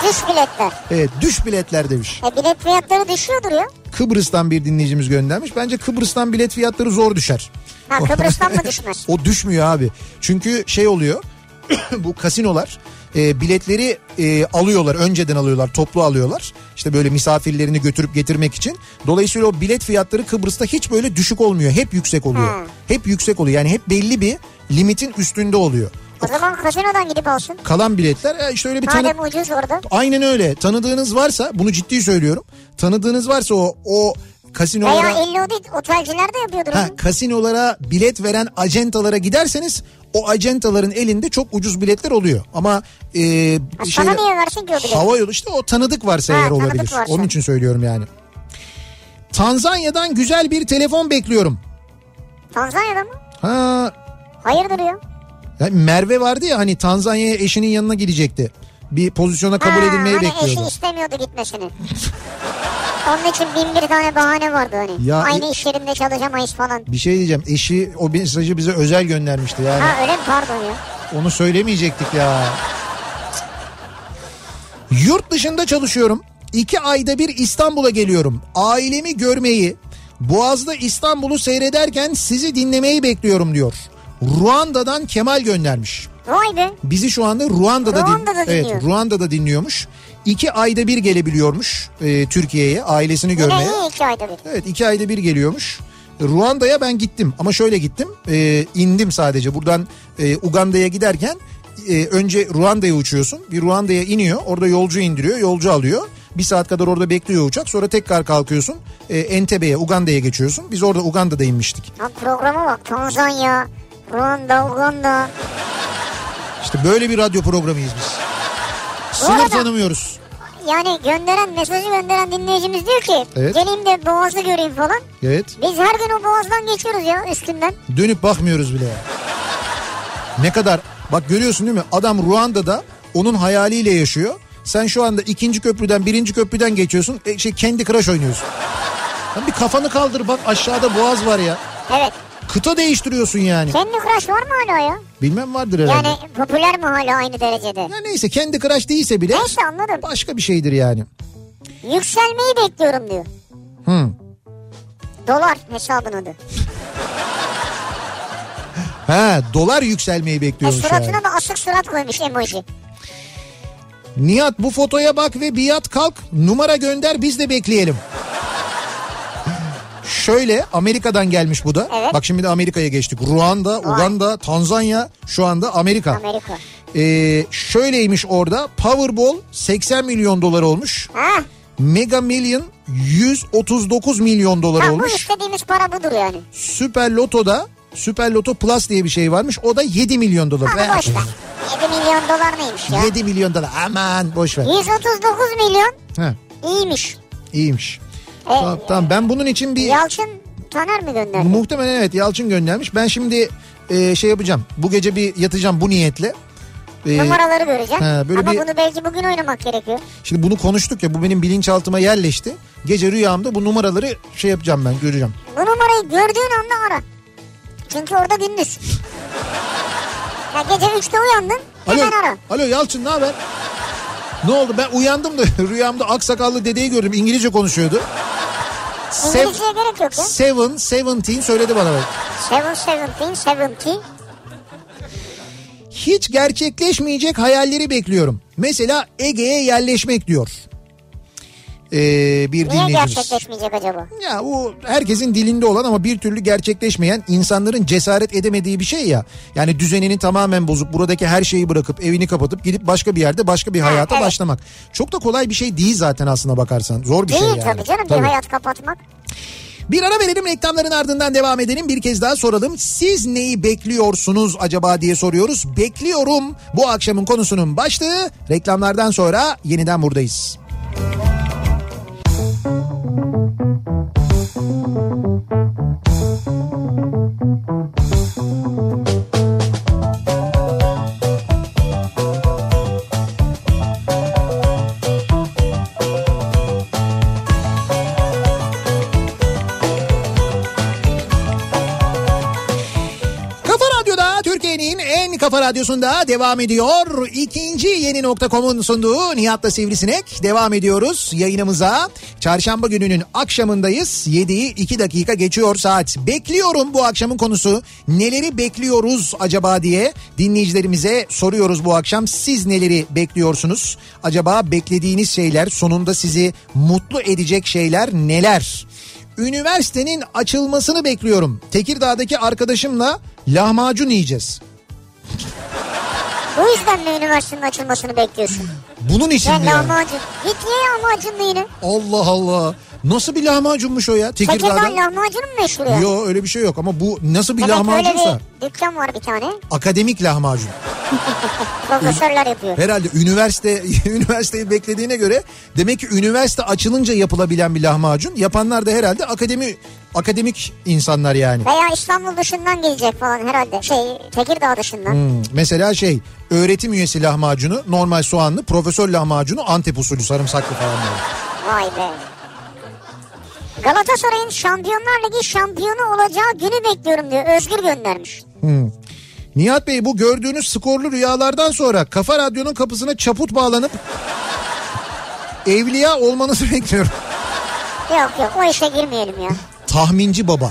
Düş biletler. Evet düş biletler demiş. E bilet fiyatları düşüyordur ya. Kıbrıs'tan bir dinleyicimiz göndermiş. Bence Kıbrıs'tan bilet fiyatları zor düşer. Ha Kıbrıs'tan mı düşmez? O düşmüyor abi. Çünkü şey oluyor. bu kasinolar e, biletleri e, alıyorlar. Önceden alıyorlar. Toplu alıyorlar. İşte böyle misafirlerini götürüp getirmek için. Dolayısıyla o bilet fiyatları Kıbrıs'ta hiç böyle düşük olmuyor. Hep yüksek oluyor. Ha. Hep yüksek oluyor. Yani hep belli bir limitin üstünde oluyor. O zaman kasinodan gidip alsın. Kalan biletler e, işte öyle bir tanı... Madem ucuz orada. Aynen öyle. Tanıdığınız varsa bunu ciddi söylüyorum. Tanıdığınız varsa o o kasinolara... Veya 50 o değil otelciler de yapıyordur. Ha, onu. kasinolara bilet veren acentalara giderseniz o acentaların elinde çok ucuz biletler oluyor. Ama e, Ha, şey, sana niye versin ki o bileti? hava yolu işte o tanıdık varsa Ha, eğer olabilir. varsa. Onun için söylüyorum yani. Tanzanya'dan güzel bir telefon bekliyorum. Tanzanya'da mı? Ha, Hayırdır ya? ya Merve vardı ya hani Tanzanya'ya eşinin yanına gidecekti. Bir pozisyona kabul Ha, edilmeyi hani bekliyordu. eşi istemiyordu gitmesini. Onun için bin bir tane bahane vardı hani. Ya- Aynı iş yerinde çalışamayız falan. Bir şey diyeceğim. Eşi o mesajı bize özel göndermişti yani. Ha öyle mi pardon ya. Onu söylemeyecektik ya. Yurt dışında çalışıyorum. İki ayda bir İstanbul'a geliyorum. Ailemi görmeyi, Boğaz'da İstanbul'u seyrederken sizi dinlemeyi bekliyorum diyor. Ruanda'dan Kemal göndermiş. Vay be. Bizi şu anda Ruanda'da, din- Ruanda'da dinliyor. Evet, Ruanda'da dinliyormuş. İki ayda bir gelebiliyormuş e, Türkiye'ye ailesini görmeye. iyi iki ayda bir. Evet iki ayda bir geliyormuş. Ruanda'ya ben gittim ama şöyle gittim e, indim sadece buradan e, Uganda'ya giderken e, önce Ruanda'ya uçuyorsun bir Ruanda'ya iniyor orada yolcu indiriyor yolcu alıyor bir saat kadar orada bekliyor uçak sonra tekrar kalkıyorsun e, Entebe'ye Uganda'ya geçiyorsun biz orada Uganda'da inmiştik. Lan programa bak Tanzanya, Ruanda, Uganda. İşte böyle bir radyo programıyız biz. Arada- tanımıyoruz. Yani gönderen, mesajı gönderen dinleyicimiz diyor ki Evet. geleyim de boğazı göreyim falan. Evet. Biz her gün o boğazdan geçiyoruz ya üstünden. Dönüp bakmıyoruz bile. Ne kadar bak görüyorsun değil mi? Adam Ruanda'da onun hayaliyle yaşıyor. Sen şu anda ikinci köprüden birinci köprüden geçiyorsun. E, şey kendi crush oynuyorsun. Lan bir kafanı kaldır bak aşağıda boğaz var ya. Evet. Kıta değiştiriyorsun yani. Kendi Crush var mı hala ya? Bilmem vardır herhalde. Yani popüler mi hala aynı derecede? Ya neyse kendi crush değilse bile Neyse anladım. başka bir şeydir yani. Yükselmeyi bekliyorum diyor. Hı. Dolar hesabın adı. Ha dolar yükselmeyi E, bekliyormuş yani. suratına da asık surat koymuş emoji. Nihat bu fotoya bak ve biat kalk numara gönder biz de bekleyelim. Şöyle Amerika'dan gelmiş bu da. Evet. Bak şimdi de Amerika'ya geçtik. Ruanda, Uganda, Tanzanya şu anda Amerika. Amerika. Ee, şöyleymiş orada Powerball 80 milyon dolar olmuş. Ha, Mega Million 139 milyon dolar ha bu olmuş. istediğimiz para budur yani. Süper Loto'da Süper Loto Plus diye bir şey varmış. O da 7 milyon dolar. Ha boş ver. 7 milyon dolar neymiş ya? 7 milyon dolar. Aman boş ver. 139 milyon Ha, iyiymiş. iyiymiş. E, Tamam, tamam ben bunun için bir Yalçın Taner mi gönderdi? muhtemelen evet Yalçın göndermiş. Ben şimdi e, şey yapacağım. Bu gece bir yatacağım bu niyetle. E, Numaraları göreceğim. he, böyle Ama bir- bunu belki bugün oynamak gerekiyor. Şimdi bunu konuştuk ya bu benim bilinçaltıma yerleşti. Gece rüyamda bu numaraları şey yapacağım ben göreceğim. Bu numarayı gördüğün anda ara. Çünkü orada gündüz. ya gece 3'te uyandın Alo, hemen ara. alo Yalçın ne haber? Ne oldu ben uyandım da rüyamda aksakallı dedeyi gördüm İngilizce konuşuyordu. Sev, İngilizceye gerek yok ya. seven, seventeen söyledi bana bak. 717, 70. Hiç gerçekleşmeyecek hayalleri bekliyorum. Mesela Ege'ye yerleşmek diyor. Ee, bir Niye dinleyicimiz. gerçekleşmeyecek acaba? Ya bu herkesin dilinde olan ama bir türlü gerçekleşmeyen insanların cesaret edemediği bir şey ya. Yani düzenini tamamen bozup buradaki her şeyi bırakıp evini kapatıp gidip başka bir yerde başka bir hayata evet. başlamak. Çok da kolay bir şey değil zaten aslına bakarsan. Zor bir şey Değil yani. tabii canım Tabii. bir hayat kapatmak. Bir ara verelim reklamların ardından devam edelim. Bir kez daha soralım. Siz neyi bekliyorsunuz acaba diye soruyoruz. Bekliyorum. Bu akşamın konusunun başlığı. Reklamlardan sonra yeniden buradayız. Kafa kafa radyosunda devam ediyor. İkinci yeni nokta.com'un sunduğu Nihat'la Sivrisinek devam ediyoruz yayınımıza. Çarşamba gününün akşamındayız. 7'yi 2 dakika geçiyor saat. Bekliyorum bu akşamın konusu. Neleri bekliyoruz acaba diye dinleyicilerimize soruyoruz bu akşam. Siz neleri bekliyorsunuz? Acaba beklediğiniz şeyler sonunda sizi mutlu edecek şeyler neler? Üniversitenin açılmasını bekliyorum. Tekirdağ'daki arkadaşımla lahmacun yiyeceğiz. Bu yüzden mi üniversitenin açılmasını bekliyorsun? Bunun için Ya mi yani? lahmacun. Git ye lahmacunlu yine. Allah Allah. Nasıl bir lahmacunmuş o ya Tekirdağ Tekirdağ'da? lahmacun mu meşhur ya? Yok öyle bir şey yok ama bu nasıl bir Demek lahmacunsa öyle bir dükkan var bir tane. akademik lahmacun. Profesörler yapıyor. Herhalde üniversite üniversiteyi beklediğine göre demek ki üniversite açılınca yapılabilen bir lahmacun. Yapanlar da herhalde akademi akademik insanlar yani. Veya İstanbul dışından gelecek falan herhalde. Şey Tekirdağ dışından. Hmm, mesela şey öğretim üyesi lahmacunu normal soğanlı profesör lahmacunu Antep usulü sarımsaklı falan böyle. Vay be. Galatasaray'ın Şampiyonlar Ligi şampiyonu olacağı günü bekliyorum diyor. Özgür göndermiş. Nihat Bey bu gördüğünüz skorlu rüyalardan sonra Kafa Radyo'nun kapısına çaput bağlanıp evliya olmanızı bekliyorum. Yok yok o işe girmeyelim ya. Tahminci baba.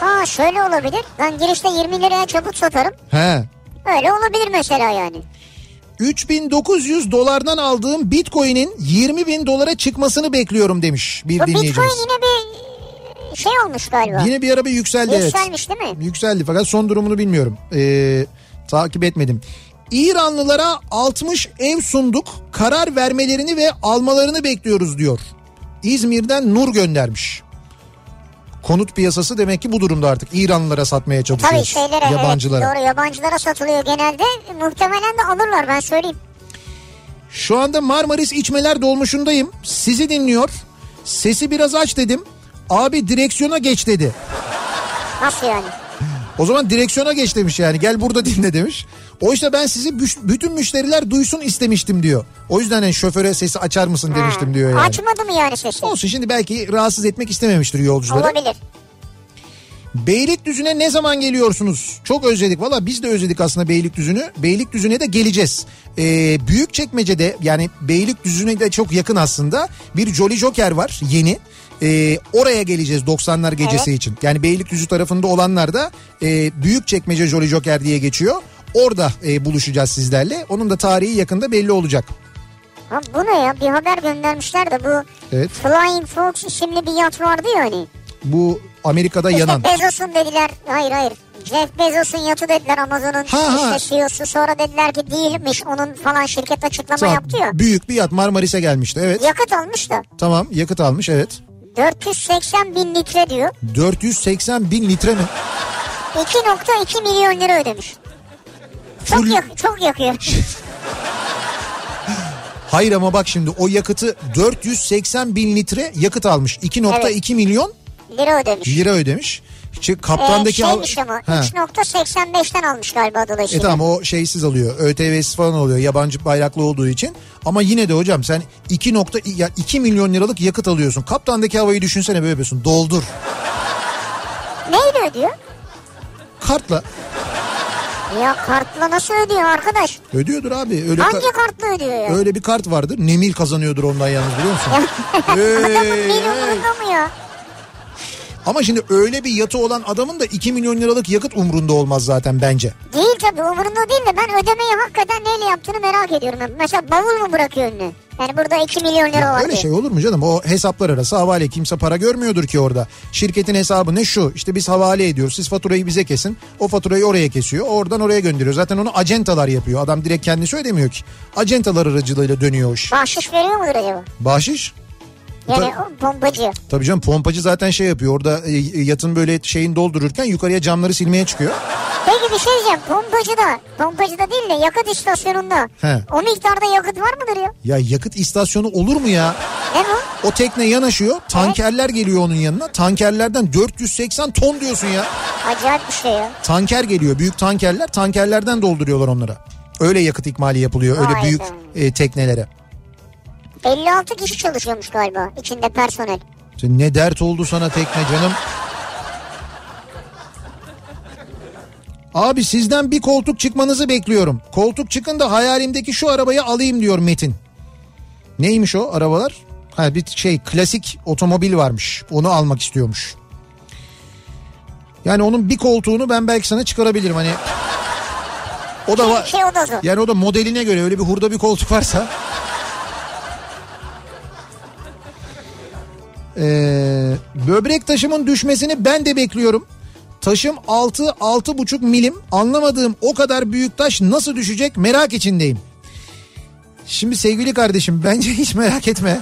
Ha şöyle olabilir. Ben girişte 20 liraya çaput satarım. He. Öyle olabilir mesela yani. 3900 dolardan aldığım Bitcoin'in 20 bin dolara çıkmasını bekliyorum demiş bir Bu Bitcoin dinleyicimiz. yine bir şey olmuş galiba. Yine bir ara bir yükseldi evet. Yükselmiş değil mi? Yükseldi fakat son durumunu bilmiyorum. Ee, takip etmedim. İranlılara 60 ev sunduk. Karar vermelerini ve almalarını bekliyoruz diyor. İzmir'den Nur göndermiş. Konut piyasası demek ki bu durumda artık. İranlılara satmaya Tabii çalışıyoruz. şeylere yabancılara. evet doğru yabancılara satılıyor genelde. Muhtemelen de alırlar ben söyleyeyim. Şu anda Marmaris içmeler dolmuşundayım. Sizi dinliyor. Sesi biraz aç dedim. Abi direksiyona geç dedi. Nasıl yani? O zaman direksiyona geç demiş yani. Gel burada dinle demiş. O işte ben sizi bütün müşteriler duysun istemiştim diyor. O yüzden yani şoföre sesi açar mısın demiştim diyor yani. Açmadı mı yani sesi? Olsun şimdi belki rahatsız etmek istememiştir yolcuları. Olabilir. Beylikdüzü'ne ne zaman geliyorsunuz? Çok özledik. Valla biz de özledik aslında Beylikdüzü'nü. Beylikdüzü'ne de geleceğiz. Ee, Büyükçekmece'de yani Beylikdüzü'ne de çok yakın aslında bir Jolly Joker var yeni. Ee, oraya geleceğiz 90'lar gecesi Evet. için. Yani Beylikdüzü tarafında olanlar da e, Büyükçekmece Jolly Joker diye geçiyor. Orada e, buluşacağız sizlerle. Onun da tarihi yakında belli olacak. Ha, bu ne ya? Bir haber göndermişler de bu Evet. Flying Fox isimli bir yat vardı ya hani. Bu Amerika'da İşte yanan. Bezos'un dediler. Hayır hayır. Jeff Bezos'un yatı dediler Amazon'un işte CEO'su. Sonra dediler ki değilmiş. Onun falan şirket açıklama Tamam, yaptı ya. büyük bir yat Marmaris'e gelmişti. Evet. Yakıt almış da. Tamam yakıt almış evet. 480 bin litre diyor. 480 bin litre mi? 2.2 milyon lira ödemiş. Çok, Full- yak çok yakıyor. Hayır ama bak şimdi o yakıtı 480 bin litre yakıt almış. 2.2 milyon lira ödemiş. lira ödemiş. İşte Ee, kaptandaki al- şeymiş ama Ha. 3.85'ten almış galiba E dolayısıyla. tamam o şeysiz alıyor. ÖTV'siz falan oluyor yabancı bayraklı olduğu için. Ama yine de hocam sen 2 nokta ya 2 milyon liralık yakıt alıyorsun. Kaptandaki havayı düşünsene böyle yapıyorsun. Doldur. Neyle ödüyor? Kartla. Ya kartla nasıl ödüyor arkadaş? Ödüyordur abi. Öyle Hangi ka- kartla ödüyor ya? öyle bir kart vardır. Nemil kazanıyordur ondan yalnız biliyor musun? Adamın Hey, mil umurunda mı ya? Ama şimdi öyle bir yatı olan adamın da 2 milyon liralık yakıt umrunda olmaz zaten bence. Değil tabii umurunda değil de ben ödemeyi hakikaten neyle yaptığını merak ediyorum. Mesela bavul mu bırakıyor önüne? Yani burada 2 milyon lira Ya var öyle diye. şey olur mu canım? O hesaplar arası havale kimse para görmüyordur ki orada. Şirketin hesabı ne şu? İşte biz havale ediyoruz. Siz faturayı bize kesin. O faturayı oraya kesiyor. Oradan oraya gönderiyor. Zaten onu acentalar yapıyor. Adam direkt kendisi ödemiyor ki. Acentalar aracılığıyla dönüyor iş. Bahşiş veriyor mudur acaba? Bahşiş? Yani o pompacı. Tabii canım pompacı zaten şey yapıyor. Orada e, yatın böyle şeyin doldururken yukarıya camları silmeye çıkıyor. Peki bir şey diyeceğim. Pompacıda, pompacıda değil de yakıt istasyonunda He. o miktarda yakıt var mıdır ya? Ya yakıt istasyonu olur mu ya? Ne bu? O tekne yanaşıyor. Tankerler geliyor onun yanına. Tankerlerden 480 ton diyorsun ya. Acayip bir şey ya. Tanker geliyor. Büyük tankerler. Tankerlerden dolduruyorlar onlara. Öyle yakıt ikmali yapılıyor. Öyle Vay büyük be. e, teknelere. 56 kişi çalışıyormuş galiba içinde personel. Sen Ne dert oldu sana tekne canım? Abi sizden bir koltuk çıkmanızı bekliyorum. Koltuk çıkın da hayalimdeki şu arabayı alayım diyor Metin. Neymiş o arabalar? Ha bir şey klasik otomobil varmış. Onu almak istiyormuş. Yani onun bir koltuğunu ben belki sana çıkarabilirim hani. O da var. Şey o da zor. Yani o da modeline göre öyle bir hurda bir koltuk varsa. Ee, böbrek taşımın düşmesini ben de bekliyorum. Taşım 6 6,5 milim. Anlamadığım o kadar büyük taş nasıl düşecek merak içindeyim. Şimdi sevgili kardeşim bence hiç merak etme.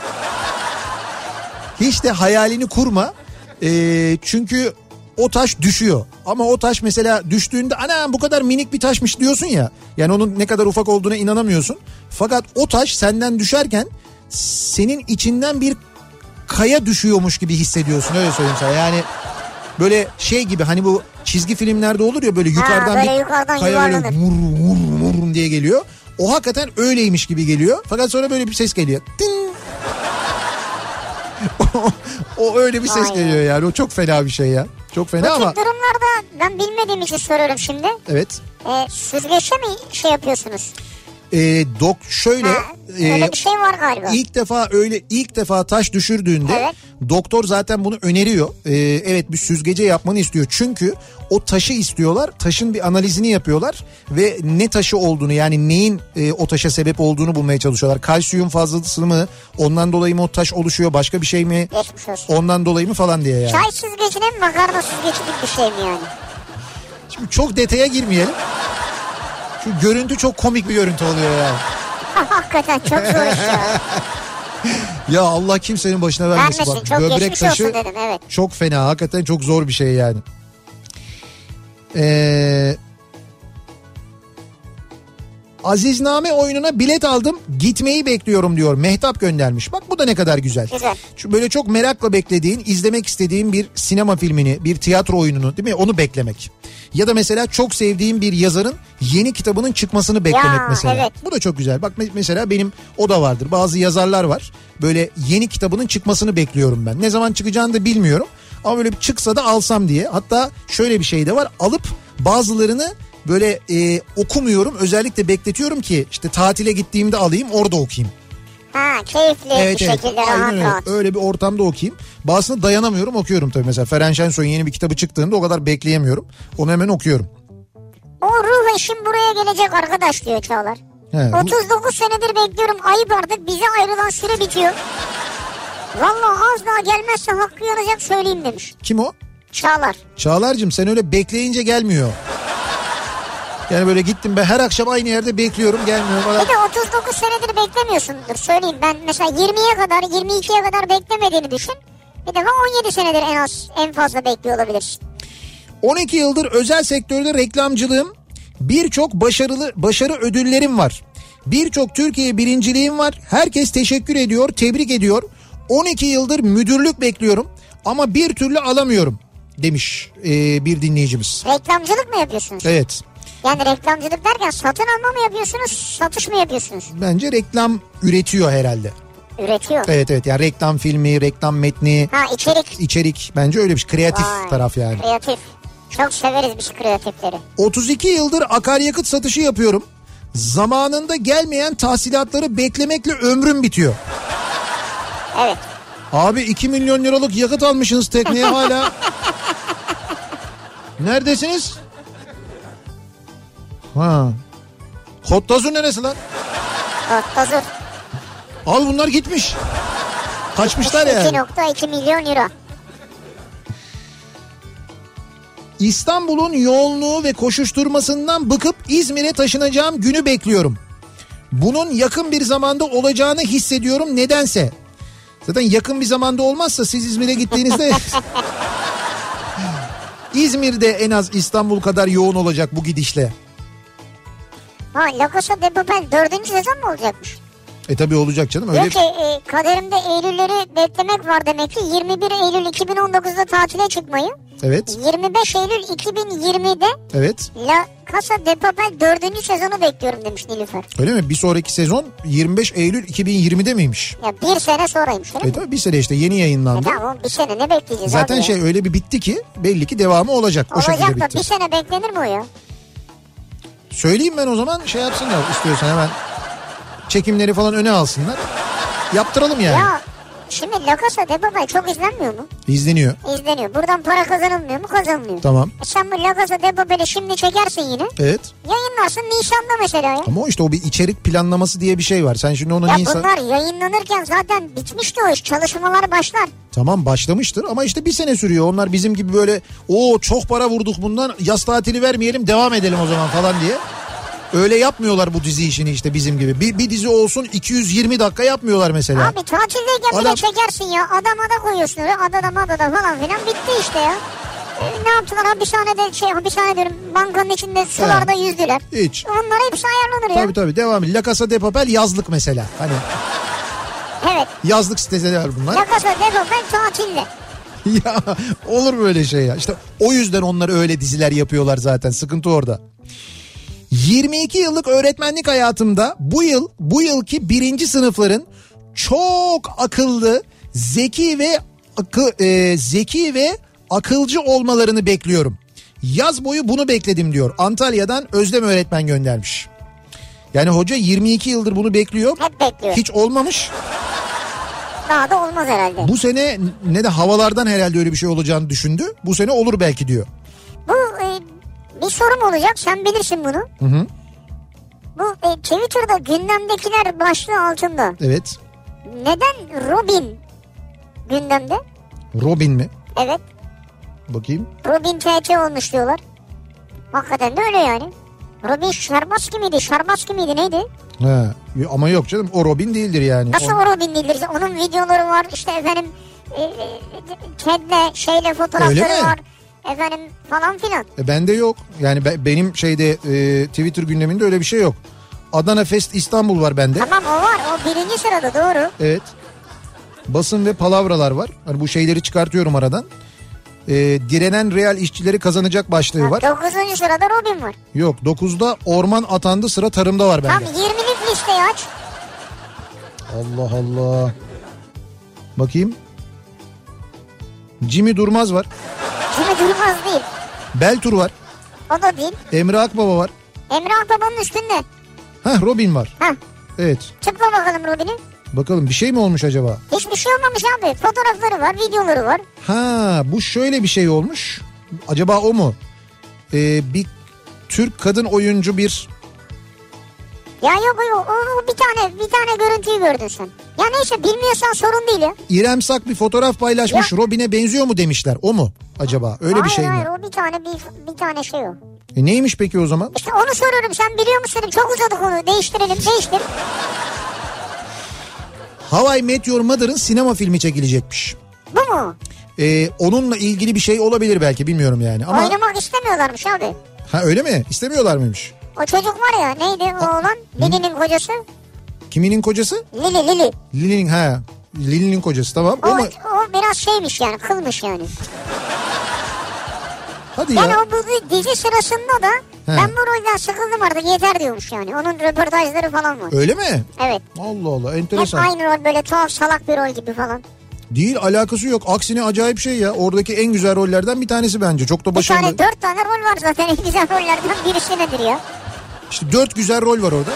Hiç de hayalini kurma. Ee, çünkü o taş düşüyor. Ama o taş mesela düştüğünde ana bu kadar minik bir taşmış diyorsun ya. Yani onun ne kadar ufak olduğuna inanamıyorsun. Fakat o taş senden düşerken senin içinden bir kaya düşüyormuş gibi hissediyorsun öyle söyleyeyim sana. Yani böyle şey gibi hani bu çizgi filmlerde olur ya böyle yukarıdan böyle bir yukarıdan kaya böyle vur vur vur diye geliyor. O hakikaten öyleymiş gibi geliyor. Fakat sonra böyle bir ses geliyor. Ting. o öyle bir ses Vay geliyor yani. O çok fena bir şey ya. Çok Bu fena ama tip durumlarda ben bilmediğim için soruyorum şimdi. evet. E, süzgeçle mi şey yapıyorsunuz? E, dok şöyle Ha, e, bir şey var galiba. İlk defa öyle ilk defa taş düşürdüğünde Evet. doktor zaten bunu öneriyor. Ee, evet bir süzgece yapmanı istiyor. Çünkü o taşı istiyorlar. Taşın bir analizini yapıyorlar ve ne taşı olduğunu yani neyin e, o taşa sebep olduğunu bulmaya çalışıyorlar. Kalsiyum fazlası mı? Ondan dolayı mı o taş oluşuyor? Başka bir şey mi? Ondan dolayı mı falan diye yani. Çay süzgecine mi makarna süzgeci gibi bir şey mi yani? Şimdi çok detaya girmeyelim. Şu görüntü çok komik bir görüntü oluyor yani. Hakikaten çok zor iş ya. Ya Allah kimsenin başına vermesin. Vermesin. Bak, Çok böbrek taşı dedim evet. çok fena. Hakikaten çok zor bir şey yani. Ee, Azizname oyununa bilet aldım. Gitmeyi bekliyorum diyor. Mehtap göndermiş. Bak bu da ne kadar güzel. Güzel. Şu böyle çok merakla beklediğin, izlemek istediğin bir sinema filmini, bir tiyatro oyununu değil mi? Onu beklemek. Ya da mesela çok sevdiğin bir yazarın yeni kitabının çıkmasını beklemek Ya, mesela. evet. Bu da çok güzel. Bak me- mesela benim o da vardır. Bazı yazarlar var. Böyle yeni kitabının çıkmasını bekliyorum ben. Ne zaman çıkacağını da bilmiyorum. Ama böyle çıksa da alsam diye. Hatta şöyle bir şey de var. Alıp bazılarını böyle e, okumuyorum. Özellikle bekletiyorum ki işte tatile gittiğimde alayım orada okuyayım. Ha keyifli bir şekilde Aynen rahat öyle. rahat. Öyle bir ortamda okuyayım. Bazısını dayanamıyorum okuyorum tabii. Mesela Feren Şensoy'un yeni bir kitabı çıktığında o kadar bekleyemiyorum. Onu hemen okuyorum. O ruh eşim buraya gelecek arkadaş diyor Çağlar. He, bu- 39 senedir bekliyorum ayıp artık bize ayrılan süre bitiyor. Valla az daha gelmezse hakkı yanacak söyleyeyim demiş. Kim o? Çağlar. Çağlar'cığım sen öyle bekleyince gelmiyor. Yani böyle gittim ben her akşam aynı yerde bekliyorum gelmiyor falan. Bir de 39 senedir beklemiyorsundur söyleyeyim. Ben mesela 20'ye kadar 22'ye kadar beklemediğini düşün. Bir defa 17 senedir en az en fazla bekliyor olabilirsin. 12 yıldır özel sektörde reklamcılığım. Birçok başarılı başarı ödüllerim var. Birçok Türkiye birinciliğim var. Herkes teşekkür ediyor, tebrik ediyor. 12 yıldır müdürlük bekliyorum ama bir türlü alamıyorum demiş ee, bir dinleyicimiz. Reklamcılık mı yapıyorsunuz? Evet. Yani reklamcılık derken satın alma mı yapıyorsunuz satış mı yapıyorsunuz? Bence reklam üretiyor herhalde. Üretiyor. Evet evet yani reklam filmi, reklam metni, Ha içerik. içerik bence öyle bir şey. Kreatif Vay, taraf yani. Kreatif. Çok severiz biz kreatifleri. 32 yıldır akaryakıt satışı yapıyorum. Zamanında gelmeyen tahsilatları beklemekle ömrüm bitiyor. Evet. Abi 2 milyon liralık yakıt almışsınız tekneye hala. Neredesiniz? Ha. Kottazu neresi lan? Hazır. Al bunlar gitmiş. Kaçmışlar yani. 2.2 milyon euro. İstanbul'un yoğunluğu ve koşuşturmasından bıkıp İzmir'e taşınacağım günü bekliyorum. Bunun yakın bir zamanda olacağını hissediyorum nedense. Zaten yakın bir zamanda olmazsa siz İzmir'e gittiğinizde İzmir'de en az İstanbul kadar yoğun olacak bu gidişle. Ha La Casa de Papel dördüncü sezon mu olacakmış? E tabi olacak canım öyle. Diyor ki e, kaderimde Eylülleri beklemek var demek ki 21 Eylül 2019'da tatile çıkmayı. Evet 25 Eylül 2020'de evet La Casa de Papel dördüncü sezonu bekliyorum demiş Nilüfer. öyle mi? Bir sonraki sezon 25 Eylül 2020'de miymiş? Ya bir sene sonraymış öyle E mi? tabi bir sene işte yeni E yayınlandı. tamam bir sene ne bekleyeceğiz Zaten abi ya? şey öyle bir bitti ki belli ki devamı olacak. O şekilde Olacak da bitti. bir sene beklenir mi o ya? Söyleyeyim ben o zaman şey yapsınlar istiyorsan hemen çekimleri falan öne alsınlar. Yaptıralım yani. Ya şimdi La Casa de Papel çok izlenmiyor mu? İzleniyor. İzleniyor. Buradan para kazanılmıyor mu? Kazanılıyor. Tamam. E sen bu La Casa de Papel'i şimdi çekersin yine. Evet. Yayınlarsın Nisan'da mesela ya. Ama işte o bir içerik planlaması diye bir şey var. Sen şimdi onu Ya Nisan... bunlar yayınlanırken zaten bitmişti o iş. Çalışmalar başlar. Tamam başlamıştır ama işte bir sene sürüyor. Onlar bizim gibi böyle o çok para vurduk bundan yaz tatili vermeyelim devam edelim o zaman falan diye. Öyle yapmıyorlar bu dizi işini işte bizim gibi. Bir, bir dizi olsun 220 dakika yapmıyorlar mesela. Abi tatildeyken bile Adam- çekersin ya. Adama da koyuyorsun öyle. Adada madada falan filan bitti işte ya. E, Ne yaptılar hapishanede şey hapishane diyorum bankanın içinde sularda yüzdüler. Hiç. Onlar hepsi ayarlanır ya. Tabii tabii devam. La Casa de Papel yazlık mesela. Hani Evet. yazlık siteleri bunlar. La Casa de Papel tatilde. ya olur böyle şey ya. İşte o yüzden onlar öyle diziler yapıyorlar zaten. Sıkıntı orada. 22 yıllık öğretmenlik hayatımda bu yıl bu yılki birinci sınıfların çok akıllı, zeki ve akı, e, zeki ve akılcı olmalarını bekliyorum. Yaz boyu bunu bekledim diyor. Antalya'dan Özlem öğretmen göndermiş. Yani hoca 22 yıldır bunu bekliyor. Hep bekliyor. Hiç olmamış. Daha da olmaz herhalde. Bu sene ne de havalardan herhalde öyle bir şey olacağını düşündü. Bu sene olur belki diyor. Bu e, bir sorum olacak sen bilirsin bunu. Hı hı. Bu e, Twitter'da gündemdekiler başlığı altında. Evet. Neden Robin gündemde? Robin mi? Evet. Bakayım. Robin TT olmuş diyorlar. Hakikaten de öyle yani. Robin Şerbaski miydi? Şarbaski miydi neydi? He. Ama yok canım o Robin değildir yani. Nasıl O- o Robin değildir? Onun videoları var işte efendim e, e, Ted'le şeyle fotoğrafları var. Efendim falan filan. E, bende yok. Yani be- benim şeyde e, Twitter gündeminde öyle bir şey yok. Adana Fest İstanbul var bende. Tamam o var o birinci sırada doğru. Evet. Basın ve palavralar var. Hani bu şeyleri çıkartıyorum aradan. E, direnen real işçileri kazanacak başlığı var. Dokuzuncu sırada Robin var. Yok 9'da orman atandı sıra tarımda var Tam bende. 20'lik listeyi aç. Allah Allah. Bakayım. Jimmy Durmaz var. Kimi durmaz değil. Beltur var. O da değil. Emre Akbaba var. Emre Akbaba'nın üstünde. Heh Robin var. Hah Evet. tıkla bakalım Robin'i. Bakalım bir şey mi olmuş acaba? Hiçbir şey olmamış abi. Fotoğrafları var, videoları var. Ha bu şöyle bir şey olmuş. Acaba o mu? Ee, bir Türk kadın oyuncu bir Ya yok yok o, o bir bir tane görüntüyü gördün sen. Ya neyse bilmiyorsan sorun değil ya. İrem Sak bir fotoğraf paylaşmış. Ya. Robin'e benziyor mu demişler. O mu acaba? Öyle bir hayır şey mi? hayır o bir tane bir, bir tane şey o. E neymiş peki o zaman? İşte onu soruyorum sen biliyor musun. Çok uzadık onu değiştirelim değiştir. How I Met Your Mother'ın sinema filmi çekilecekmiş. Bu mu? Ee, onunla ilgili bir şey olabilir belki bilmiyorum yani. Ama Oynamak istemiyorlarmış abi. ha öyle mi? İstemiyorlar mıymış? O çocuk var ya neydi o oğlan? Lili'nin kocası. Kiminin kocası? Lili Lili. Lili'nin ha. Lili'nin kocası tamam. O, Ama o biraz şeymiş yani kılmış yani. hadi Yani ya. o bu dizi sırasında da ben bu rolden sıkıldım artık yeter diyormuş yani. Onun röportajları falan var. Öyle mi? Evet. Allah Allah Hep enteresan. aynı rol böyle tuhaf salak bir rol gibi falan. Değil alakası yok. Aksine acayip şey ya. Oradaki en güzel rollerden bir tanesi bence. Çok da Bir başarılı. tane dört tane rol var zaten en güzel rollerden birisi nedir ya? İşte dört güzel rol var orada.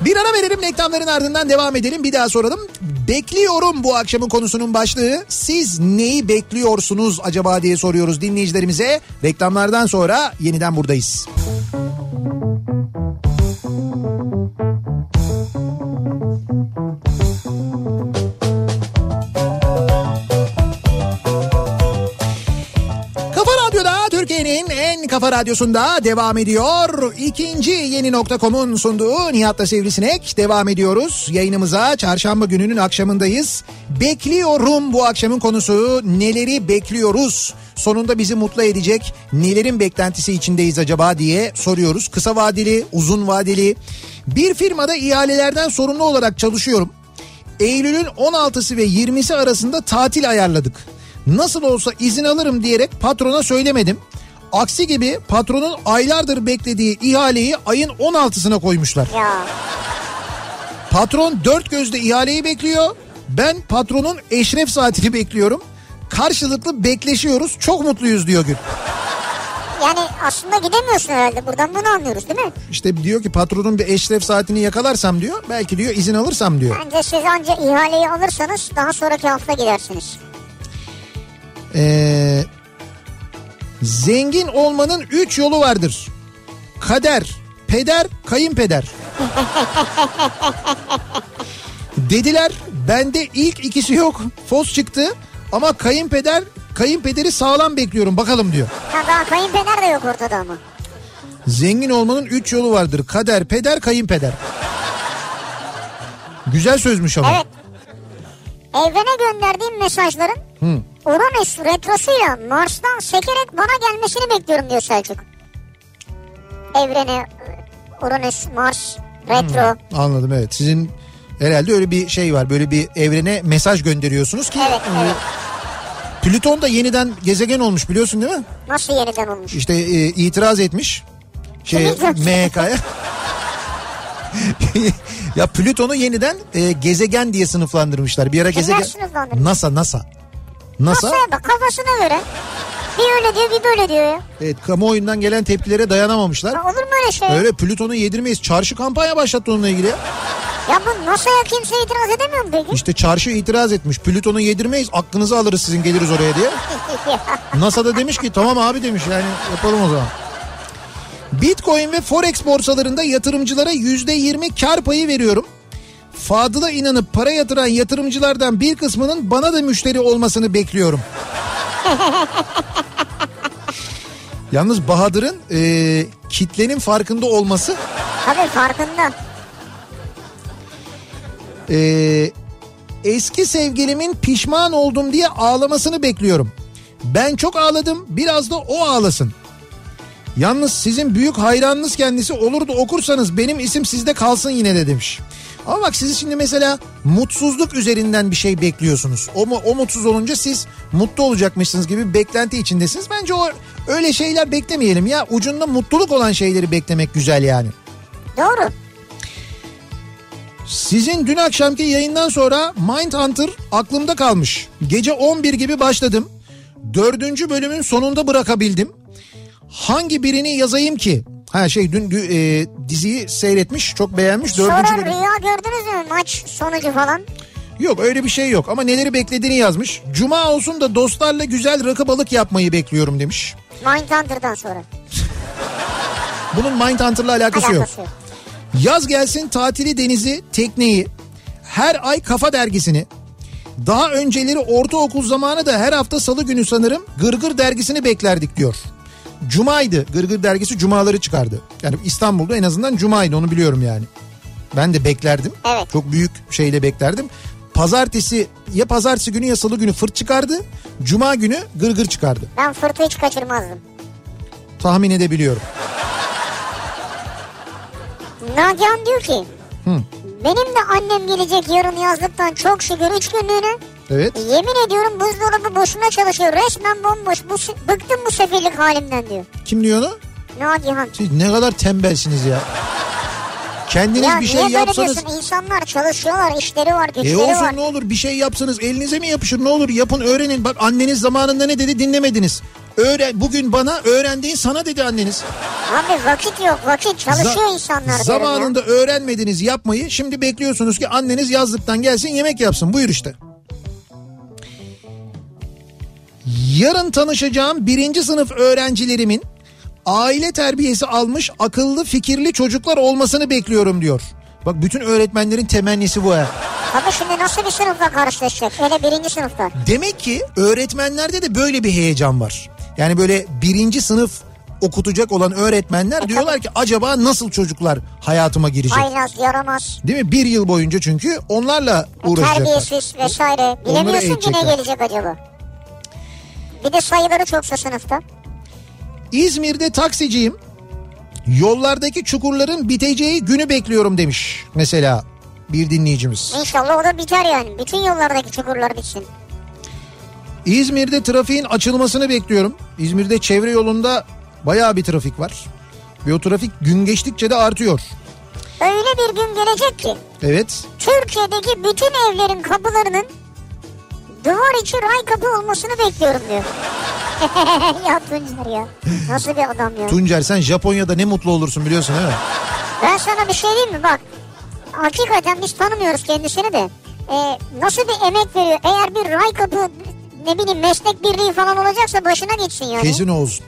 Bir ara verelim reklamların ardından devam edelim. Bir daha soralım. Bekliyorum bu akşamın konusunun başlığı. Siz neyi bekliyorsunuz acaba diye soruyoruz dinleyicilerimize. Reklamlardan sonra yeniden buradayız. Kafa kafa radyosunda devam ediyor. İkinci yeni nokta.com'un sunduğu Nihat'la Sivrisinek devam ediyoruz. Yayınımıza çarşamba gününün akşamındayız. Bekliyorum bu akşamın konusu neleri bekliyoruz? Sonunda bizi mutlu edecek nelerin beklentisi içindeyiz acaba diye soruyoruz. Kısa vadeli, uzun vadeli. Bir firmada ihalelerden sorumlu olarak çalışıyorum. Eylül'ün 16'sı ve 20'si arasında tatil ayarladık. Nasıl olsa izin alırım diyerek patrona söylemedim. Aksi gibi patronun aylardır beklediği ihaleyi ayın 16'sına koymuşlar. Ya Patron dört gözle ihaleyi bekliyor. Ben patronun eşref saatini bekliyorum. Karşılıklı bekleşiyoruz. Çok mutluyuz diyor Gül. yani aslında gidemiyorsun herhalde buradan bunu anlıyoruz değil mi? İşte diyor ki patronun bir eşref saatini yakalarsam diyor. Belki diyor izin alırsam diyor. Bence siz anca ihaleyi alırsanız daha sonraki hafta gidersiniz. Ee, zengin olmanın üç yolu vardır. Kader, peder, kayınpeder. Dediler bende ilk ikisi yok. Fos çıktı ama kayınpeder kayınpederi sağlam bekliyorum bakalım diyor. Ha daha kayınpeder de yok ortada ama. Zengin olmanın üç yolu vardır. Kader, peder, kayınpeder. Güzel sözmüş ama. Evet. Evrene gönderdiğim mesajların Hı. Uranüs retrosuyla Mars'tan sekerek bana gelmesini bekliyorum diyor Selçuk. Evrene Uranüs, Mars, retro. Anladım evet. Sizin herhalde öyle bir şey var. Böyle bir evrene mesaj gönderiyorsunuz ki. Evet, evet. Plüton da yeniden gezegen olmuş biliyorsun değil mi? Nasıl yeniden olmuş? İşte e, itiraz etmiş. Şey MHK'ya. ya Plüton'u yeniden e, gezegen diye sınıflandırmışlar. Bir ara Kimler gezegen? NASA NASA. NASA Masaya bak kafasına göre. Bir öyle diyor bir böyle diyor ya. evet kamuoyundan gelen tepkilere dayanamamışlar. Ya Olur mu öyle şey? Öyle Plüton'u yedirmeyiz. Çarşı kampanya başlattı onunla ilgili ya. Ya bu NASA'ya kimse itiraz edemiyor mu peki? İşte çarşı itiraz etmiş. Plüton'u yedirmeyiz aklınızı alırız sizin geliriz oraya diye. NASA da demiş ki tamam abi demiş yani yapalım o zaman. Bitcoin ve Forex borsalarında yatırımcılara yüzde yirmi kar payı veriyorum. Fadıl'a inanıp para yatıran yatırımcılardan bir kısmının bana da müşteri olmasını bekliyorum. Yalnız Bahadır'ın e, kitlenin farkında olması Tabii farkında. e, eski sevgilimin pişman oldum diye ağlamasını bekliyorum. Ben çok ağladım biraz da o ağlasın. Yalnız sizin büyük hayranınız kendisi olur da okursanız benim isim sizde kalsın yine de demiş. Ama bak siz şimdi mesela mutsuzluk üzerinden bir şey bekliyorsunuz. O, o mutsuz olunca siz mutlu olacakmışsınız gibi beklenti içindesiniz. Bence o öyle şeyler beklemeyelim ya. Ucunda mutluluk olan şeyleri beklemek güzel yani. Doğru. Sizin dün akşamki yayından sonra Mindhunter aklımda kalmış. Gece 11 gibi başladım. Dördüncü bölümün sonunda bırakabildim. Hangi birini yazayım ki? Ha şey dün e, diziyi seyretmiş çok beğenmiş. Dördüncü Sonra bölüm. rüya gördünüz mü maç sonucu falan? Yok öyle bir şey yok ama neleri beklediğini yazmış. Cuma olsun da dostlarla güzel rakı balık yapmayı bekliyorum demiş. Mindhunter'dan sonra. Bunun Mindhunter'la alakası. Alakası yok. Yaz gelsin tatili denizi, tekneyi, her ay kafa dergisini, daha önceleri ortaokul zamanı da her hafta salı günü sanırım Gırgır dergisini beklerdik diyor. Cuma'ydı. Gırgır dergisi cumaları çıkardı. Yani İstanbul'da en azından cumaydı onu biliyorum yani. Ben de beklerdim. Evet. Çok büyük şeyle beklerdim. Pazartesi ya pazartesi günü ya salı günü fırt çıkardı. Cuma günü gırgır çıkardı. Ben fırtı hiç kaçırmazdım. Tahmin edebiliyorum. Nagihan diyor ki benim de annem gelecek yarın yazlıktan çok şükür 3 günlüğüne. Evet. Yemin ediyorum buzdolabı boşuna çalışıyor. Resmen bomboş. Bu, bıktım bu sefillik halimden diyor. Kim diyor onu? Nagihan. Siz ne kadar tembelsiniz ya. Kendiniz Ya bir şey yapsanız diyorsun? İnsanlar çalışıyorlar, işleri var, güçleri E olsun var. ne olur bir şey yapsanız elinize mi yapışır ne olur yapın öğrenin. Bak anneniz zamanında ne dedi dinlemediniz. Öğren, bugün bana öğrendiğin sana dedi anneniz. Abi vakit yok, vakit çalışıyor Za- insanlar. diyorum ya. Zamanında öğrenmediniz yapmayı şimdi bekliyorsunuz ki anneniz yazlıktan gelsin yemek yapsın buyur işte. Yarın tanışacağım birinci sınıf öğrencilerimin aile terbiyesi almış akıllı fikirli çocuklar olmasını bekliyorum diyor. Bak bütün öğretmenlerin temennisi bu ha. Tabii şimdi nasıl bir sınıfla karşılaşacak? Hele birinci sınıfta. Demek ki öğretmenlerde de böyle bir heyecan var. Yani böyle birinci sınıf okutacak olan öğretmenler diyorlar ki acaba nasıl çocuklar hayatıma girecek? Haylaz, yaramaz, Değil mi? Bir yıl boyunca çünkü onlarla uğraşacaklar. terbiyesiz vesaire. Bilemiyorsun ki ne gelecek acaba. Bir de sayıları çoksa sınıfta. İzmir'de taksiciyim. Yollardaki çukurların biteceği günü bekliyorum demiş mesela bir dinleyicimiz. İnşallah o da biter yani. Bütün yollardaki çukurlar bitsin. İzmir'de trafiğin açılmasını bekliyorum. İzmir'de çevre yolunda bayağı bir trafik var. Ve o trafik gün geçtikçe de artıyor. Öyle bir gün gelecek ki Evet. Türkiye'deki bütün evlerin kapılarının duvar içi ray kapı olmasını bekliyorum diyor. ya Tuncer ya. Nasıl bir adam ya. Tuncer sen Japonya'da ne mutlu olursun biliyorsun değil mi? Ben sana bir şey diyeyim mi bak. Hakikaten biz tanımıyoruz kendisini de. Ee, nasıl bir emek veriyor. Eğer bir ray kapı ne bileyim meslek birliği falan olacaksa başına geçsin yani. Kesin olsun.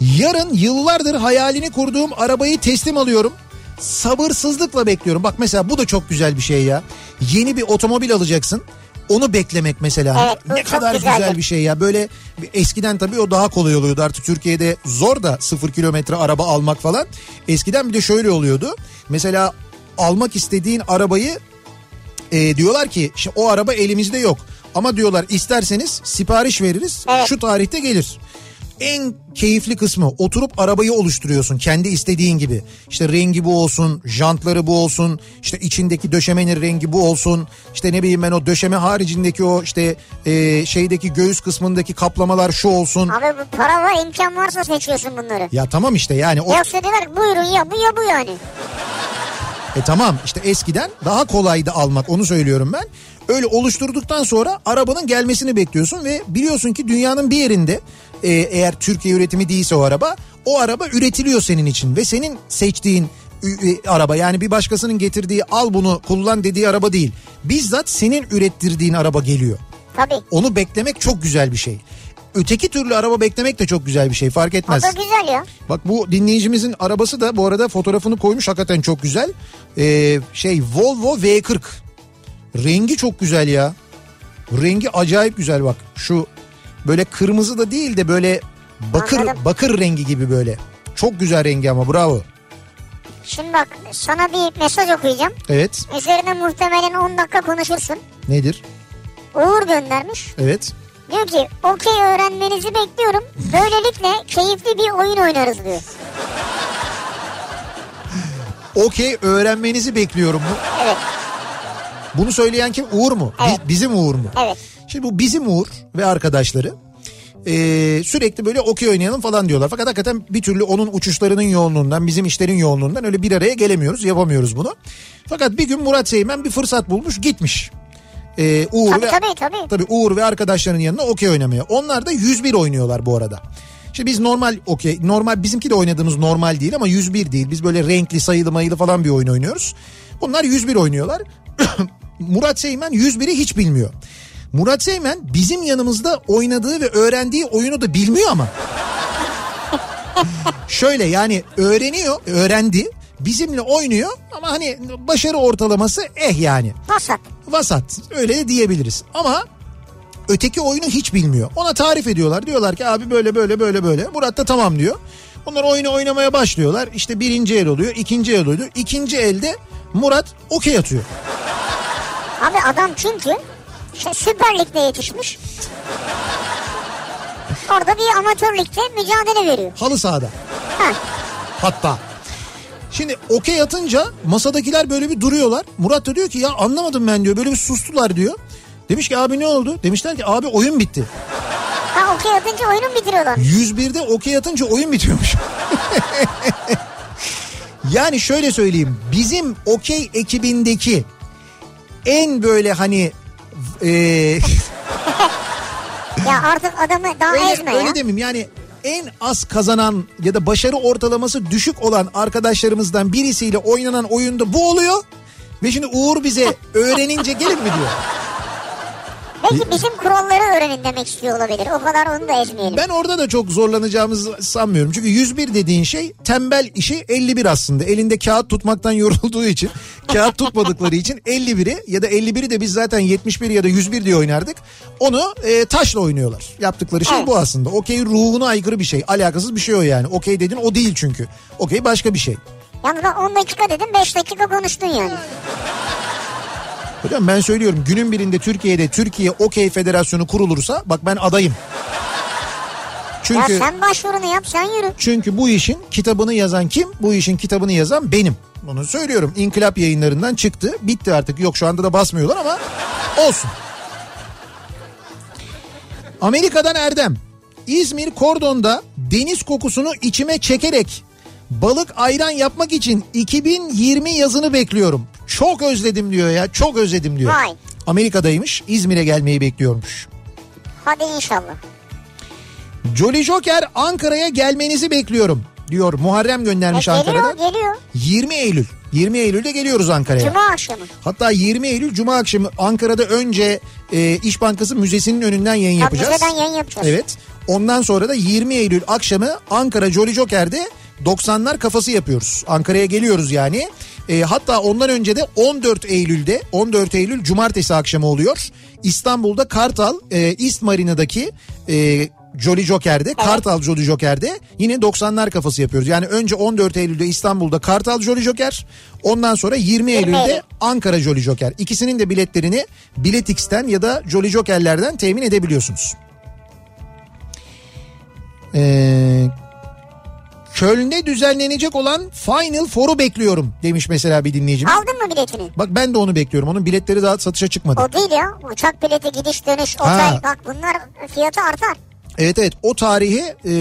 Yarın yıllardır hayalini kurduğum arabayı teslim alıyorum. Sabırsızlıkla bekliyorum. Bak mesela bu da çok güzel bir şey ya. Yeni bir otomobil alacaksın. Onu beklemek mesela. Evet, bu ne kadar güzeldir. güzel bir şey ya. Böyle eskiden tabii o daha kolay oluyordu. Artık Türkiye'de zor da sıfır kilometre araba almak falan. Eskiden bir de şöyle oluyordu. Mesela almak istediğin arabayı e, diyorlar ki işte o araba elimizde yok. Ama diyorlar isterseniz sipariş veririz. Evet. Şu tarihte gelir. En keyifli kısmı oturup arabayı oluşturuyorsun kendi istediğin gibi. İşte rengi bu olsun, jantları bu olsun, işte içindeki döşemenin rengi bu olsun. İşte ne bileyim ben o döşeme haricindeki o işte e, şeydeki göğüs kısmındaki kaplamalar şu olsun. Abi bu para var imkan varsa seçiyorsun bunları. Ya tamam işte yani o Yoksa diyorlar buyurun ya bu ya bu yani. E tamam işte eskiden daha kolaydı almak onu söylüyorum ben. Öyle oluşturduktan sonra arabanın gelmesini bekliyorsun ve biliyorsun ki dünyanın bir yerinde e, eğer Türkiye üretimi değilse o araba o araba üretiliyor senin için ve senin seçtiğin e, araba yani bir başkasının getirdiği al bunu kullan dediği araba değil. Bizzat senin ürettirdiğin araba geliyor. Tabii. Onu beklemek çok güzel bir şey. Öteki türlü araba beklemek de çok güzel bir şey fark O etmez. da güzel ya. Bak bu dinleyicimizin arabası da bu arada fotoğrafını koymuş hakikaten çok güzel. Ee, şey Volvo V40. Rengi çok güzel ya. Rengi acayip güzel bak. Şu böyle kırmızı da değil de böyle Bakır Anladım. bakır rengi gibi böyle. Çok güzel rengi ama bravo. Şimdi bak sana bir mesaj okuyacağım. Evet. Üzerine muhtemelen 10 dakika konuşursun. Nedir? Uğur göndermiş. Evet. Diyor ki okey öğrenmenizi bekliyorum. Böylelikle keyifli bir oyun oynarız diyor. Okey öğrenmenizi bekliyorum mu? Evet Bunu söyleyen kim? Uğur mu? Evet. bizim Uğur mu? evet. Şimdi bu bizim Uğur ve arkadaşları eee, sürekli böyle okey oynayalım falan diyorlar. Fakat hakikaten bir türlü onun uçuşlarının yoğunluğundan bizim işlerin yoğunluğundan öyle bir araya gelemiyoruz yapamıyoruz bunu. Fakat bir gün Murat Seymen bir fırsat bulmuş gitmiş. Eee, Uğur Tabii ve, tabii tabii. Tabii Uğur ve arkadaşlarının yanına okey oynamaya. Onlar da 101 oynuyorlar bu arada. Şimdi biz normal okey normal bizimki de oynadığımız normal değil ama 101 değil. Biz böyle renkli sayılı mayılı falan bir oyun oynuyoruz. Bunlar 101 oynuyorlar. Murat Seymen 101'i hiç bilmiyor. Murat Seymen bizim yanımızda oynadığı ve öğrendiği oyunu da bilmiyor ama. Şöyle yani öğreniyor, öğrendi. Bizimle oynuyor ama hani başarı ortalaması eh yani Vasat. vasat öyle de diyebiliriz ama öteki oyunu hiç bilmiyor. Ona tarif ediyorlar diyorlar ki abi böyle böyle böyle böyle Murat da tamam diyor. Onlar oyunu oynamaya başlıyorlar işte birinci el oluyor ikinci el oluyor ikinci elde Murat okey atıyor. Abi adam çünkü şey, Süper Lig'de yetişmiş. Orada bir amatör ligde mücadele veriyor. Halı sahada Ha. hatta. Şimdi okey atınca masadakiler böyle bir duruyorlar. Murat da diyor ki ya anlamadım ben diyor böyle bir sustular diyor. Demiş ki abi ne oldu? Demişler ki abi oyun bitti. Ha okey atınca oyunu bitiriyorlar? 101'de okey atınca oyun bitiyormuş. yani şöyle söyleyeyim. Bizim okey ekibindeki en böyle hani e, Ya artık adamı daha öyle, ezme öyle ya. demeyeyim yani en az kazanan ya da başarı ortalaması düşük olan arkadaşlarımızdan birisiyle oynanan oyunda bu oluyor. Ve şimdi Uğur bize öğrenince gelin mi diyor. Belki bizim kuralları öğrenin demek istiyor olabilir. O kadar onu da ezmeyelim. Ben orada da çok zorlanacağımızı sanmıyorum. Çünkü 101 dediğin şey tembel işi 51 aslında. Elinde kağıt tutmaktan yorulduğu için, kağıt tutmadıkları için 51'i ya da 51'i de biz zaten 71 ya da 101 diye oynardık. Onu e, taşla oynuyorlar. Yaptıkları şey Evet. bu aslında. Okey ruhuna aykırı bir şey. Alakasız bir şey o yani. Okey dedin o değil çünkü. Okey başka bir şey. Yalnız ben 10 dakika dedim 5 dakika konuştun yani. Hocam ben söylüyorum günün birinde Türkiye'de Türkiye Okey Federasyonu kurulursa bak ben adayım. Çünkü Ya sen başvurunu yap sen yürü. Çünkü bu işin kitabını yazan kim? Bu işin kitabını yazan benim. Bunu söylüyorum. İnkılap yayınlarından çıktı. Bitti artık. Yok şu anda da basmıyorlar ama olsun. Amerika'dan Erdem. İzmir Kordon'da deniz kokusunu içime çekerek balık ayran yapmak için 2020 yazını bekliyorum. Çok özledim diyor ya. Çok özledim diyor. Vay. Amerika'daymış. İzmir'e gelmeyi bekliyormuş. Hadi inşallah. Jolly Joker Ankara'ya gelmenizi bekliyorum diyor. Muharrem E, göndermiş geliyor Ankara'da. geliyor. 20 Eylül. 20 Eylül'de geliyoruz Ankara'ya. Cuma akşamı. Hatta 20 Eylül Cuma akşamı Ankara'da önce e, İş Bankası Müzesi'nin önünden yayın Tabii yapacağız. müzeden yayın yapacağız. Evet. Ondan sonra da 20 Eylül akşamı Ankara Jolly Joker'de 90'lar kafası yapıyoruz. Ankara'ya geliyoruz yani. E, hatta ondan önce de 14 Eylül'de 14 Eylül cumartesi akşamı oluyor. İstanbul'da Kartal e, East Marina'daki e, Jolly Joker'de Kartal Jolly Joker'de yine 90'lar kafası yapıyoruz. Yani önce 14 Eylül'de İstanbul'da Kartal Jolly Joker ondan sonra 20 Eylül'de Eylül. Ankara Jolly Joker. İkisinin de biletlerini Biletix'ten ya da Jolly Joker'lerden temin edebiliyorsunuz. Ee, Köln'de düzenlenecek olan Final Four'u bekliyorum demiş mesela bir dinleyicimiz. Aldın mı biletini? Bak ben de onu bekliyorum. Onun biletleri daha satışa çıkmadı. O değil ya. Uçak bileti gidiş dönüş otel. Ha. Bak bunlar fiyatı artar. Evet evet o tarihi e,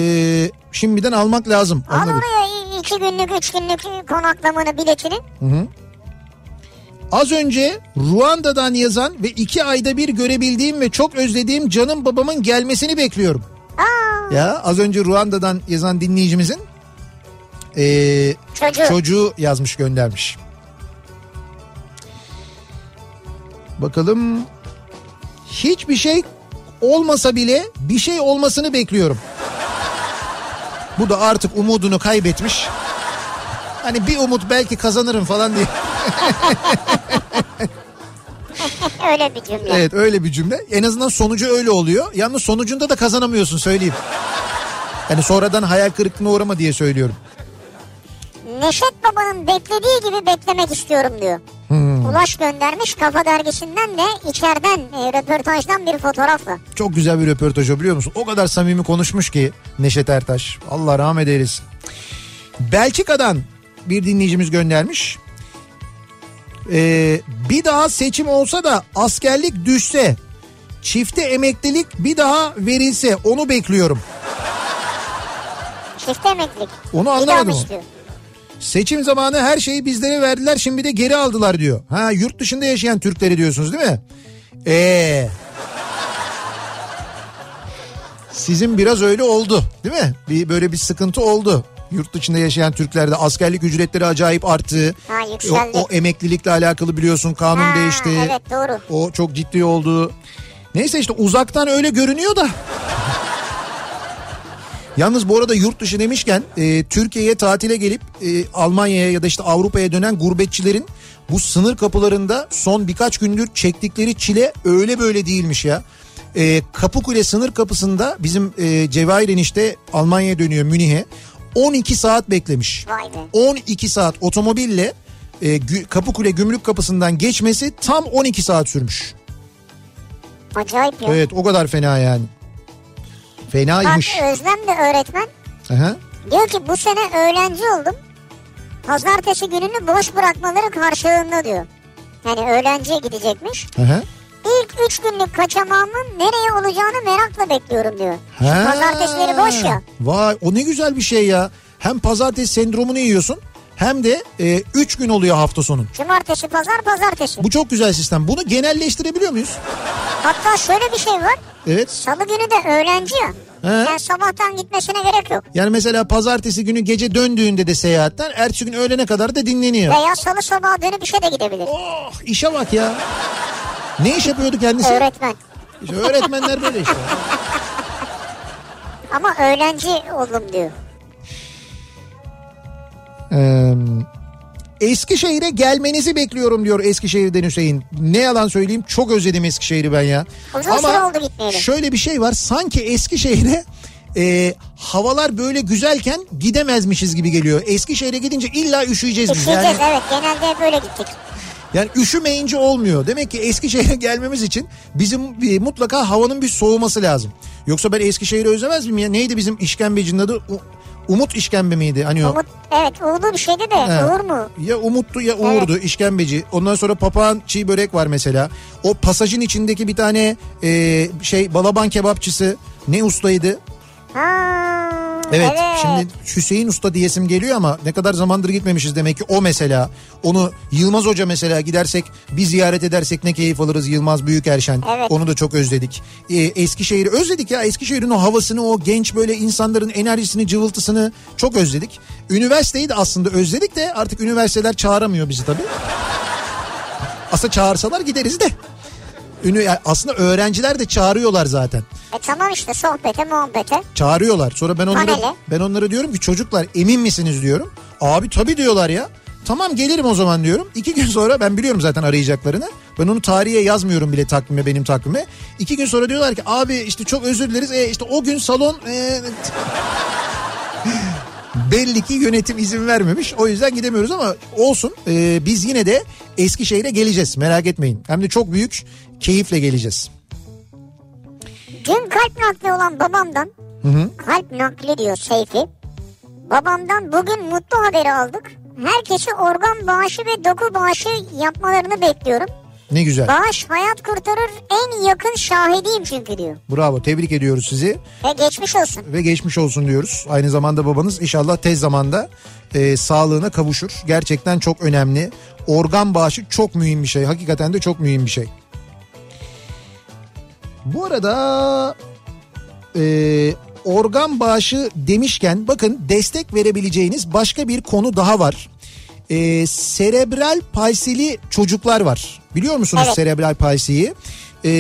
şimdiden almak lazım. Al Onları- oraya iki günlük üç günlük konaklamanı biletini. Az önce Ruanda'dan yazan ve iki ayda bir görebildiğim ve çok özlediğim canım babamın gelmesini bekliyorum. Aa, Ya az önce Ruanda'dan yazan dinleyicimizin e, çocuğu. çocuğu yazmış göndermiş. Bakalım hiçbir şey olmasa bile bir şey olmasını bekliyorum. Bu da artık umudunu kaybetmiş. Hani bir umut belki kazanırım falan diye. Öyle bir cümle. Evet öyle bir cümle. En azından sonucu öyle oluyor. Yalnız sonucunda da kazanamıyorsun söyleyeyim. Yani sonradan hayal kırıklığına uğrama diye söylüyorum. Neşet Baba'nın beklediği gibi beklemek istiyorum diyor. Hmm. Ulaş göndermiş Kafa Dergisi'nden de içeriden e, röportajdan bir fotoğrafla. Çok güzel bir röportaj o biliyor musun? O kadar samimi konuşmuş ki Neşet Ertaş. Allah rahmet eylesin. Belçika'dan bir dinleyicimiz göndermiş. Ee, bir daha seçim olsa da askerlik düşse çifte emeklilik bir daha verilse onu bekliyorum. Çifte emeklilik. Onu Bir daha anlamadım mı istiyor? Seçim zamanı her şeyi bizlere verdiler şimdi de geri aldılar diyor. Ha yurt dışında yaşayan Türkleri diyorsunuz değil mi? Eee. Sizin biraz öyle oldu değil mi? Bir böyle bir sıkıntı oldu. Yurt dışında yaşayan Türklerde askerlik ücretleri acayip arttı. Ha, O, yükseldi. o emeklilikle alakalı biliyorsun kanun Ha, değişti. Evet doğru. O çok ciddi oldu. Neyse işte uzaktan öyle görünüyor da. Yalnız bu arada yurt dışı demişken e, Türkiye'ye tatile gelip e, Almanya'ya ya da işte Avrupa'ya dönen gurbetçilerin bu sınır kapılarında son birkaç gündür çektikleri çile öyle böyle değilmiş ya. E, Kapıkule sınır kapısında bizim e, Cevahir enişte Almanya'ya dönüyor Münih'e 12 saat beklemiş. Vay be. 12 saat otomobille e, Gü- Kapıkule gümrük kapısından geçmesi tam 12 saat sürmüş. Acayip ya. Evet o kadar fena yani. Bak Fenaymış. Özlem de öğretmen. Aha. Diyor ki bu sene öğrenci oldum. Pazartesi gününü boş bırakmaları karşılığında diyor. Yani öğrenciye gidecekmiş. Aha. İlk üç günlük kaçamağımın nereye olacağını merakla bekliyorum diyor. Ha. Pazartesileri boş ya. Vay o ne güzel bir şey ya. Hem pazartesi sendromunu yiyorsun hem de 3 gün oluyor hafta sonu. Cumartesi, pazar, pazartesi. Bu çok güzel sistem. Bunu genelleştirebiliyor muyuz? Hatta şöyle bir şey var. Evet. Salı günü de öğrenci ya. He. Yani sabahtan gitmesine gerek yok. Yani mesela pazartesi günü gece döndüğünde de seyahatten ertesi gün öğlene kadar da dinleniyor. Veya salı sabahı dönüp işe de gidebilir. Oh işe bak ya. Ne iş yapıyordu kendisi? Öğretmen. İşte öğretmenler böyle işte. Ama öğrenci oldum diyor. Ee, Eskişehir'e gelmenizi bekliyorum diyor Eskişehir'den Hüseyin. Ne yalan söyleyeyim çok özledim Eskişehir'i ben ya. Uzun gitmeyeli. şöyle bir şey var sanki Eskişehir'e e, havalar böyle güzelken gidemezmişiz gibi geliyor. Eskişehir'e gidince illa üşüyeceğiz biz. Üşüyeceğiz Yani, evet genelde böyle gittik. yani üşümeyince olmuyor. Demek ki Eskişehir'e gelmemiz için bizim bir, mutlaka havanın bir soğuması lazım. Yoksa ben Eskişehir'i özlemez miyim ya? Neydi bizim işkembecinin adı? Umut işkembe miydi? Hani o. Umut evet Uğurlu bir şeydi de He. Uğur mu? Ya Umut'tu ya Uğur'du işkembeci. Ondan sonra papağan çiğ börek var mesela. O pasajın içindeki bir tane e, şey balaban kebapçısı ne ustaydı? Ha, Evet, evet. şimdi Hüseyin Usta diyesim geliyor ama ne kadar zamandır gitmemişiz demek ki o mesela. Onu Yılmaz Hoca mesela gidersek bir ziyaret edersek ne keyif alırız Yılmaz Büyükerşen. Evet. Onu da çok özledik. Ee, Eskişehir'i özledik ya Eskişehir'in o havasını o genç böyle insanların enerjisini cıvıltısını çok özledik. Üniversiteyi de aslında özledik de artık üniversiteler çağıramıyor bizi tabii. Aslında çağırsalar gideriz de. Ünü, yani aslında öğrenciler de çağırıyorlar zaten E tamam işte sohbete muhabbete. çağırıyorlar. Sonra ben onlara Panele. ben onlara diyorum ki çocuklar emin misiniz diyorum. Abi tabii diyorlar ya. Tamam gelirim o zaman diyorum. İki gün sonra ben biliyorum zaten arayacaklarını. Ben onu tarihe yazmıyorum bile takvime benim takvime. İki gün sonra diyorlar ki abi işte çok özür dileriz. E işte o gün salon e, belli ki yönetim izin vermemiş. O yüzden gidemiyoruz ama olsun. E, biz yine de Eskişehir'e geleceğiz merak etmeyin. Hem de çok büyük keyifle geleceğiz. Dün kalp nakli olan babamdan kalp nakli diyor Seyfi. Babamdan bugün mutlu haberi aldık. Herkesi organ bağışı ve doku bağışı yapmalarını bekliyorum. Ne güzel. Bağış hayat kurtarır en yakın şahidiyim çünkü diyor. Bravo tebrik ediyoruz sizi. Ve geçmiş olsun. ve geçmiş olsun diyoruz. Aynı zamanda babanız inşallah tez zamanda e, sağlığına kavuşur. Gerçekten çok önemli. Organ bağışı çok mühim bir şey. Hakikaten de çok mühim bir şey. Bu arada e, organ bağışı demişken bakın destek verebileceğiniz başka bir konu daha var. E, serebral palsili çocuklar var. Biliyor musunuz Evet. serebral palsiyi? E,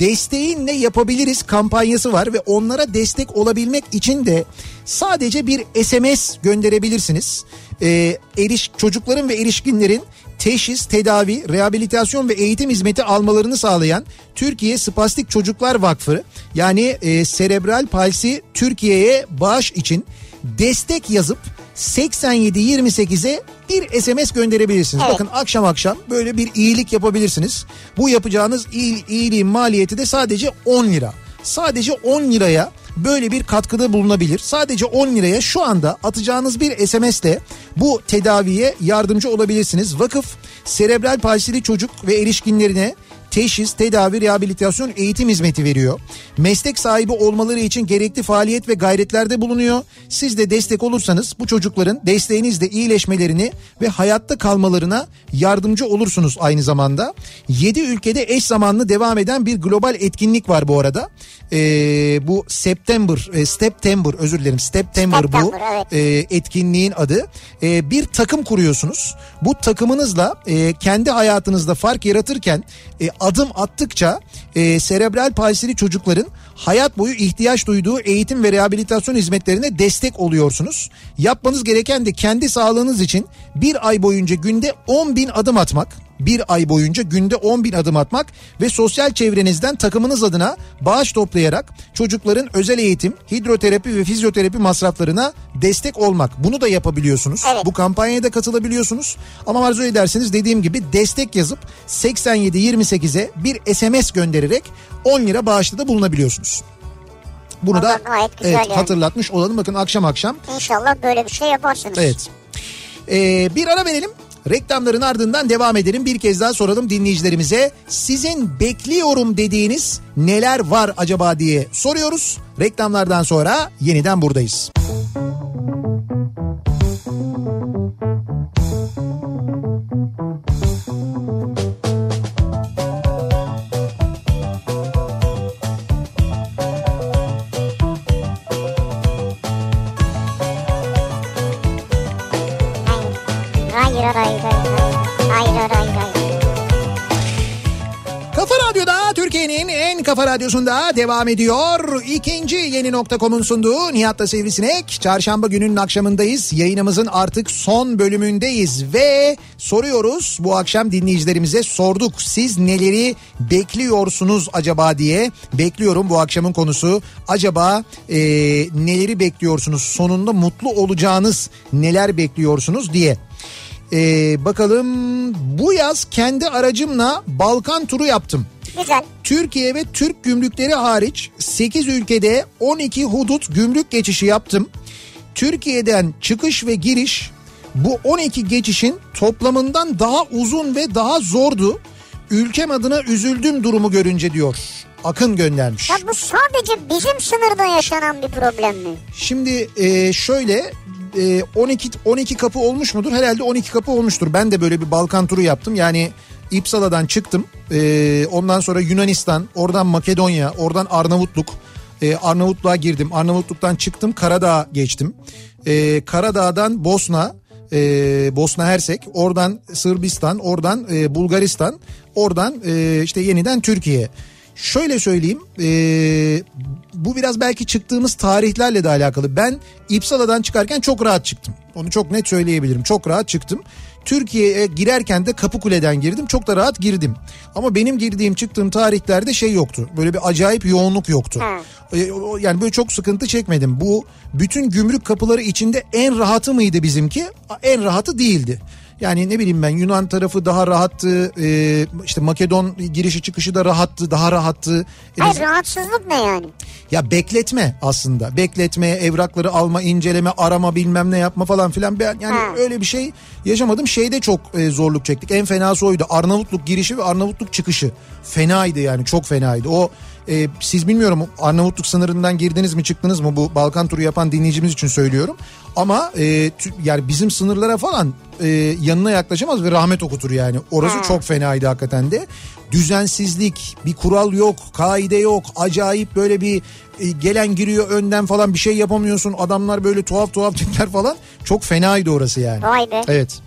desteğinle yapabiliriz kampanyası var ve onlara destek olabilmek için de sadece bir SMS gönderebilirsiniz. Ee, eriş çocukların ve erişkinlerin teşhis, tedavi, rehabilitasyon ve eğitim hizmeti almalarını sağlayan Türkiye Spastik Çocuklar Vakfı yani e, Serebral Palsi Türkiye'ye bağış için destek yazıp 8728'e bir SMS gönderebilirsiniz. Evet. Bakın akşam akşam böyle bir iyilik yapabilirsiniz. Bu yapacağınız iyi, iyiliğin maliyeti de sadece 10 lira. Sadece 10 liraya böyle bir katkıda bulunabilir. Sadece 10 liraya şu anda atacağınız bir SMS'le bu tedaviye yardımcı olabilirsiniz. Vakıf serebral palsili çocuk ve erişkinlerine teşhis, tedavi, rehabilitasyon, eğitim hizmeti veriyor. Meslek sahibi olmaları için gerekli faaliyet ve gayretlerde bulunuyor. Siz de destek olursanız bu çocukların desteğinizle iyileşmelerini ve hayatta kalmalarına yardımcı olursunuz aynı zamanda. 7 ülkede eş zamanlı devam eden bir global etkinlik var bu arada. Ee, bu September, e, September özür dilerim September bu evet. e, etkinliğin adı. E, bir takım kuruyorsunuz. Bu takımınızla e, kendi hayatınızda fark yaratırken e, adım attıkça e, serebral palsili çocukların hayat boyu ihtiyaç duyduğu eğitim ve rehabilitasyon hizmetlerine destek oluyorsunuz. Yapmanız gereken de kendi sağlığınız için bir ay boyunca günde 10 bin adım atmak bir ay boyunca günde 10 bin adım atmak ve sosyal çevrenizden takımınız adına bağış toplayarak çocukların özel eğitim, hidroterapi ve fizyoterapi masraflarına destek olmak. Bunu da yapabiliyorsunuz. Evet. Bu kampanyaya da katılabiliyorsunuz. Ama arzu ederseniz dediğim gibi destek yazıp 8728'e bir SMS göndererek 10 lira bağışta da bulunabiliyorsunuz. Bunu da gayet güzel evet, yani. hatırlatmış olalım. Bakın akşam akşam İnşallah böyle bir şey yaparsınız. Evet. Ee, bir ara verelim. Reklamların ardından devam edelim. Bir kez daha soralım dinleyicilerimize. Sizin bekliyorum dediğiniz neler var acaba diye soruyoruz. Reklamlardan sonra yeniden buradayız. Hayır kafa radyosunda devam ediyor. İkinci yeni nokta.com'un sunduğu Nihat'la Sivrisinek. Çarşamba gününün akşamındayız. Yayınımızın artık son bölümündeyiz ve soruyoruz. Bu akşam dinleyicilerimize sorduk. Siz neleri bekliyorsunuz acaba diye. Bekliyorum bu akşamın konusu. Acaba e, neleri bekliyorsunuz? Sonunda mutlu olacağınız neler bekliyorsunuz diye. Ee, bakalım bu yaz kendi aracımla Balkan turu yaptım. Güzel. Türkiye ve Türk gümrükleri hariç 8 ülkede 12 hudut gümrük geçişi yaptım. Türkiye'den çıkış ve giriş bu 12 geçişin toplamından daha uzun ve daha zordu. Ülkem adına üzüldüm durumu görünce diyor. Akın göndermiş. Ya bu sadece bizim sınırda yaşanan bir problem mi? Şimdi e, şöyle e, 12 12 kapı olmuş mudur? Herhalde 12 kapı olmuştur. Ben de böyle bir Balkan turu yaptım. Yani İpsala'dan çıktım. E, ondan sonra Yunanistan, oradan Makedonya, oradan Arnavutluk. E, Arnavutluğa girdim. Arnavutluk'tan çıktım. Karadağ geçtim. E, Karadağ'dan Bosna, e, Bosna Hersek, oradan Sırbistan, oradan e, Bulgaristan, oradan e, işte yeniden Türkiye. Şöyle söyleyeyim e, bu biraz belki çıktığımız tarihlerle de alakalı. Ben İpsala'dan çıkarken çok rahat çıktım. Onu çok net söyleyebilirim. Çok rahat çıktım. Türkiye'ye girerken de Kapıkule'den girdim. Çok da rahat girdim. Ama benim girdiğim çıktığım tarihlerde şey yoktu. Böyle bir acayip yoğunluk yoktu. O- Yani böyle çok sıkıntı çekmedim. Bu bütün gümrük kapıları içinde en rahatı mıydı bizimki? En rahatı değildi. Yani ne bileyim ben Yunan tarafı daha rahattı. e, işte Makedon girişi çıkışı da rahattı. Daha rahattı. Hayır az- rahatsızlık ne yani? ya bekletme aslında. Bekletme, evrakları alma, inceleme, arama bilmem ne yapma falan filan. Ben yani Ha. öyle bir şey yaşamadım. Şeyde çok e, zorluk çektik. En fenası oydu. Arnavutluk girişi ve Arnavutluk çıkışı. Fenaydı yani çok fenaydı. O e, siz bilmiyorum Arnavutluk sınırından girdiniz mi çıktınız mı bu Balkan turu yapan dinleyicimiz için söylüyorum. Ama e, yani bizim sınırlara falan e, yanına yaklaşamaz ve rahmet okutur yani. Orası Ha. çok fenaydı hakikaten de. Düzensizlik, bir kural yok, kaide yok. Acayip böyle bir e, gelen giriyor önden falan bir şey yapamıyorsun. Adamlar böyle tuhaf tuhaf tipler falan. Çok fenaydı orası yani. Vay be. Evet.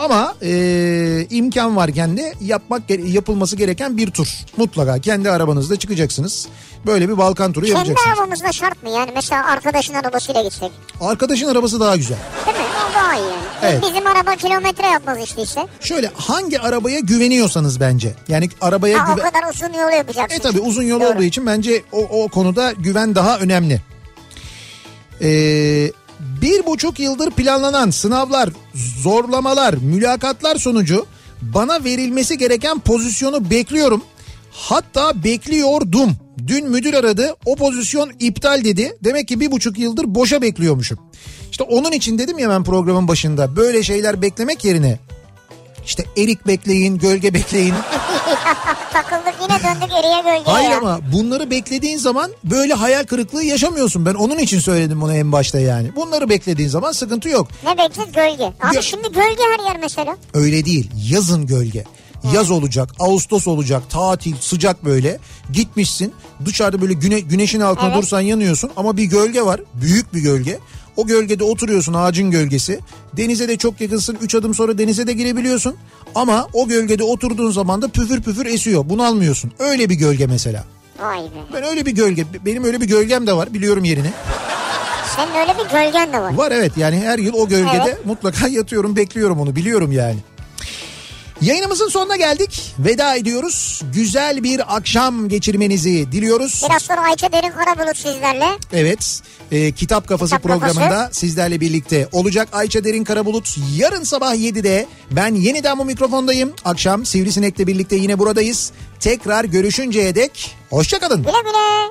Ama e, imkan varken de yapmak yapılması gereken bir tur. Mutlaka kendi arabanızda çıkacaksınız. Böyle bir Balkan turu Kendi yapacaksınız. arabamızda şart mı yani? Mesela arkadaşın arabasıyla gitsek. Arkadaşın arabası daha güzel. Değil mi? O daha iyi yani. Evet. Bizim araba kilometre yapmaz işte ise. Şöyle hangi arabaya güveniyorsanız bence. Yani arabaya Ha, o güven... kadar uzun yol yapacaksın. E tabi uzun yol Doğru. olduğu için bence o, o konuda güven daha önemli. Ee, bir buçuk yıldır planlanan sınavlar, zorlamalar, mülakatlar sonucu bana verilmesi gereken pozisyonu bekliyorum. Hatta bekliyordum. Dün müdür aradı o pozisyon iptal dedi. Demek ki bir buçuk yıldır boşa bekliyormuşum. İşte onun için dedim ya ben programın başında böyle şeyler beklemek yerine işte erik bekleyin, gölge bekleyin. Takıldık yine döndük eriye gölgeye Hayır ya. ama bunları beklediğin zaman böyle hayal kırıklığı yaşamıyorsun. Ben onun için söyledim bunu en başta yani. Bunları beklediğin zaman sıkıntı yok. Ne bekleyeceğiz gölge. Abi Gö- şimdi gölge her yer mesela. Öyle değil. Yazın gölge. Yaz olacak, Ağustos olacak, tatil, sıcak böyle. Gitmişsin dışarıda böyle güne, güneşin altında Evet. dursan yanıyorsun ama bir gölge var. Büyük bir gölge. O gölgede oturuyorsun ağacın gölgesi. Denize de çok yakınsın. 3 adım sonra denize de girebiliyorsun. Ama o gölgede oturduğun zaman da püfür püfür esiyor. Bunu almıyorsun. Öyle bir gölge mesela. Vay be. Ben öyle bir gölge, benim öyle bir gölgem de var biliyorum yerini. Senin öyle bir gölgen de var. Var evet yani her yıl o gölgede Evet. mutlaka yatıyorum bekliyorum onu biliyorum yani. Yayınımızın sonuna geldik. Veda ediyoruz. Güzel bir akşam geçirmenizi diliyoruz. Biraz sonra Ayça Derin Karabulut sizlerle. Evet. e, Kitap Kafası Kitap Kafası. programında sizlerle birlikte olacak Ayça Derin Karabulut. Yarın sabah 7'de ben yeniden bu mikrofondayım. Akşam Sivrisinek'le birlikte yine buradayız. Tekrar görüşünceye dek hoşçakalın. Güle güle.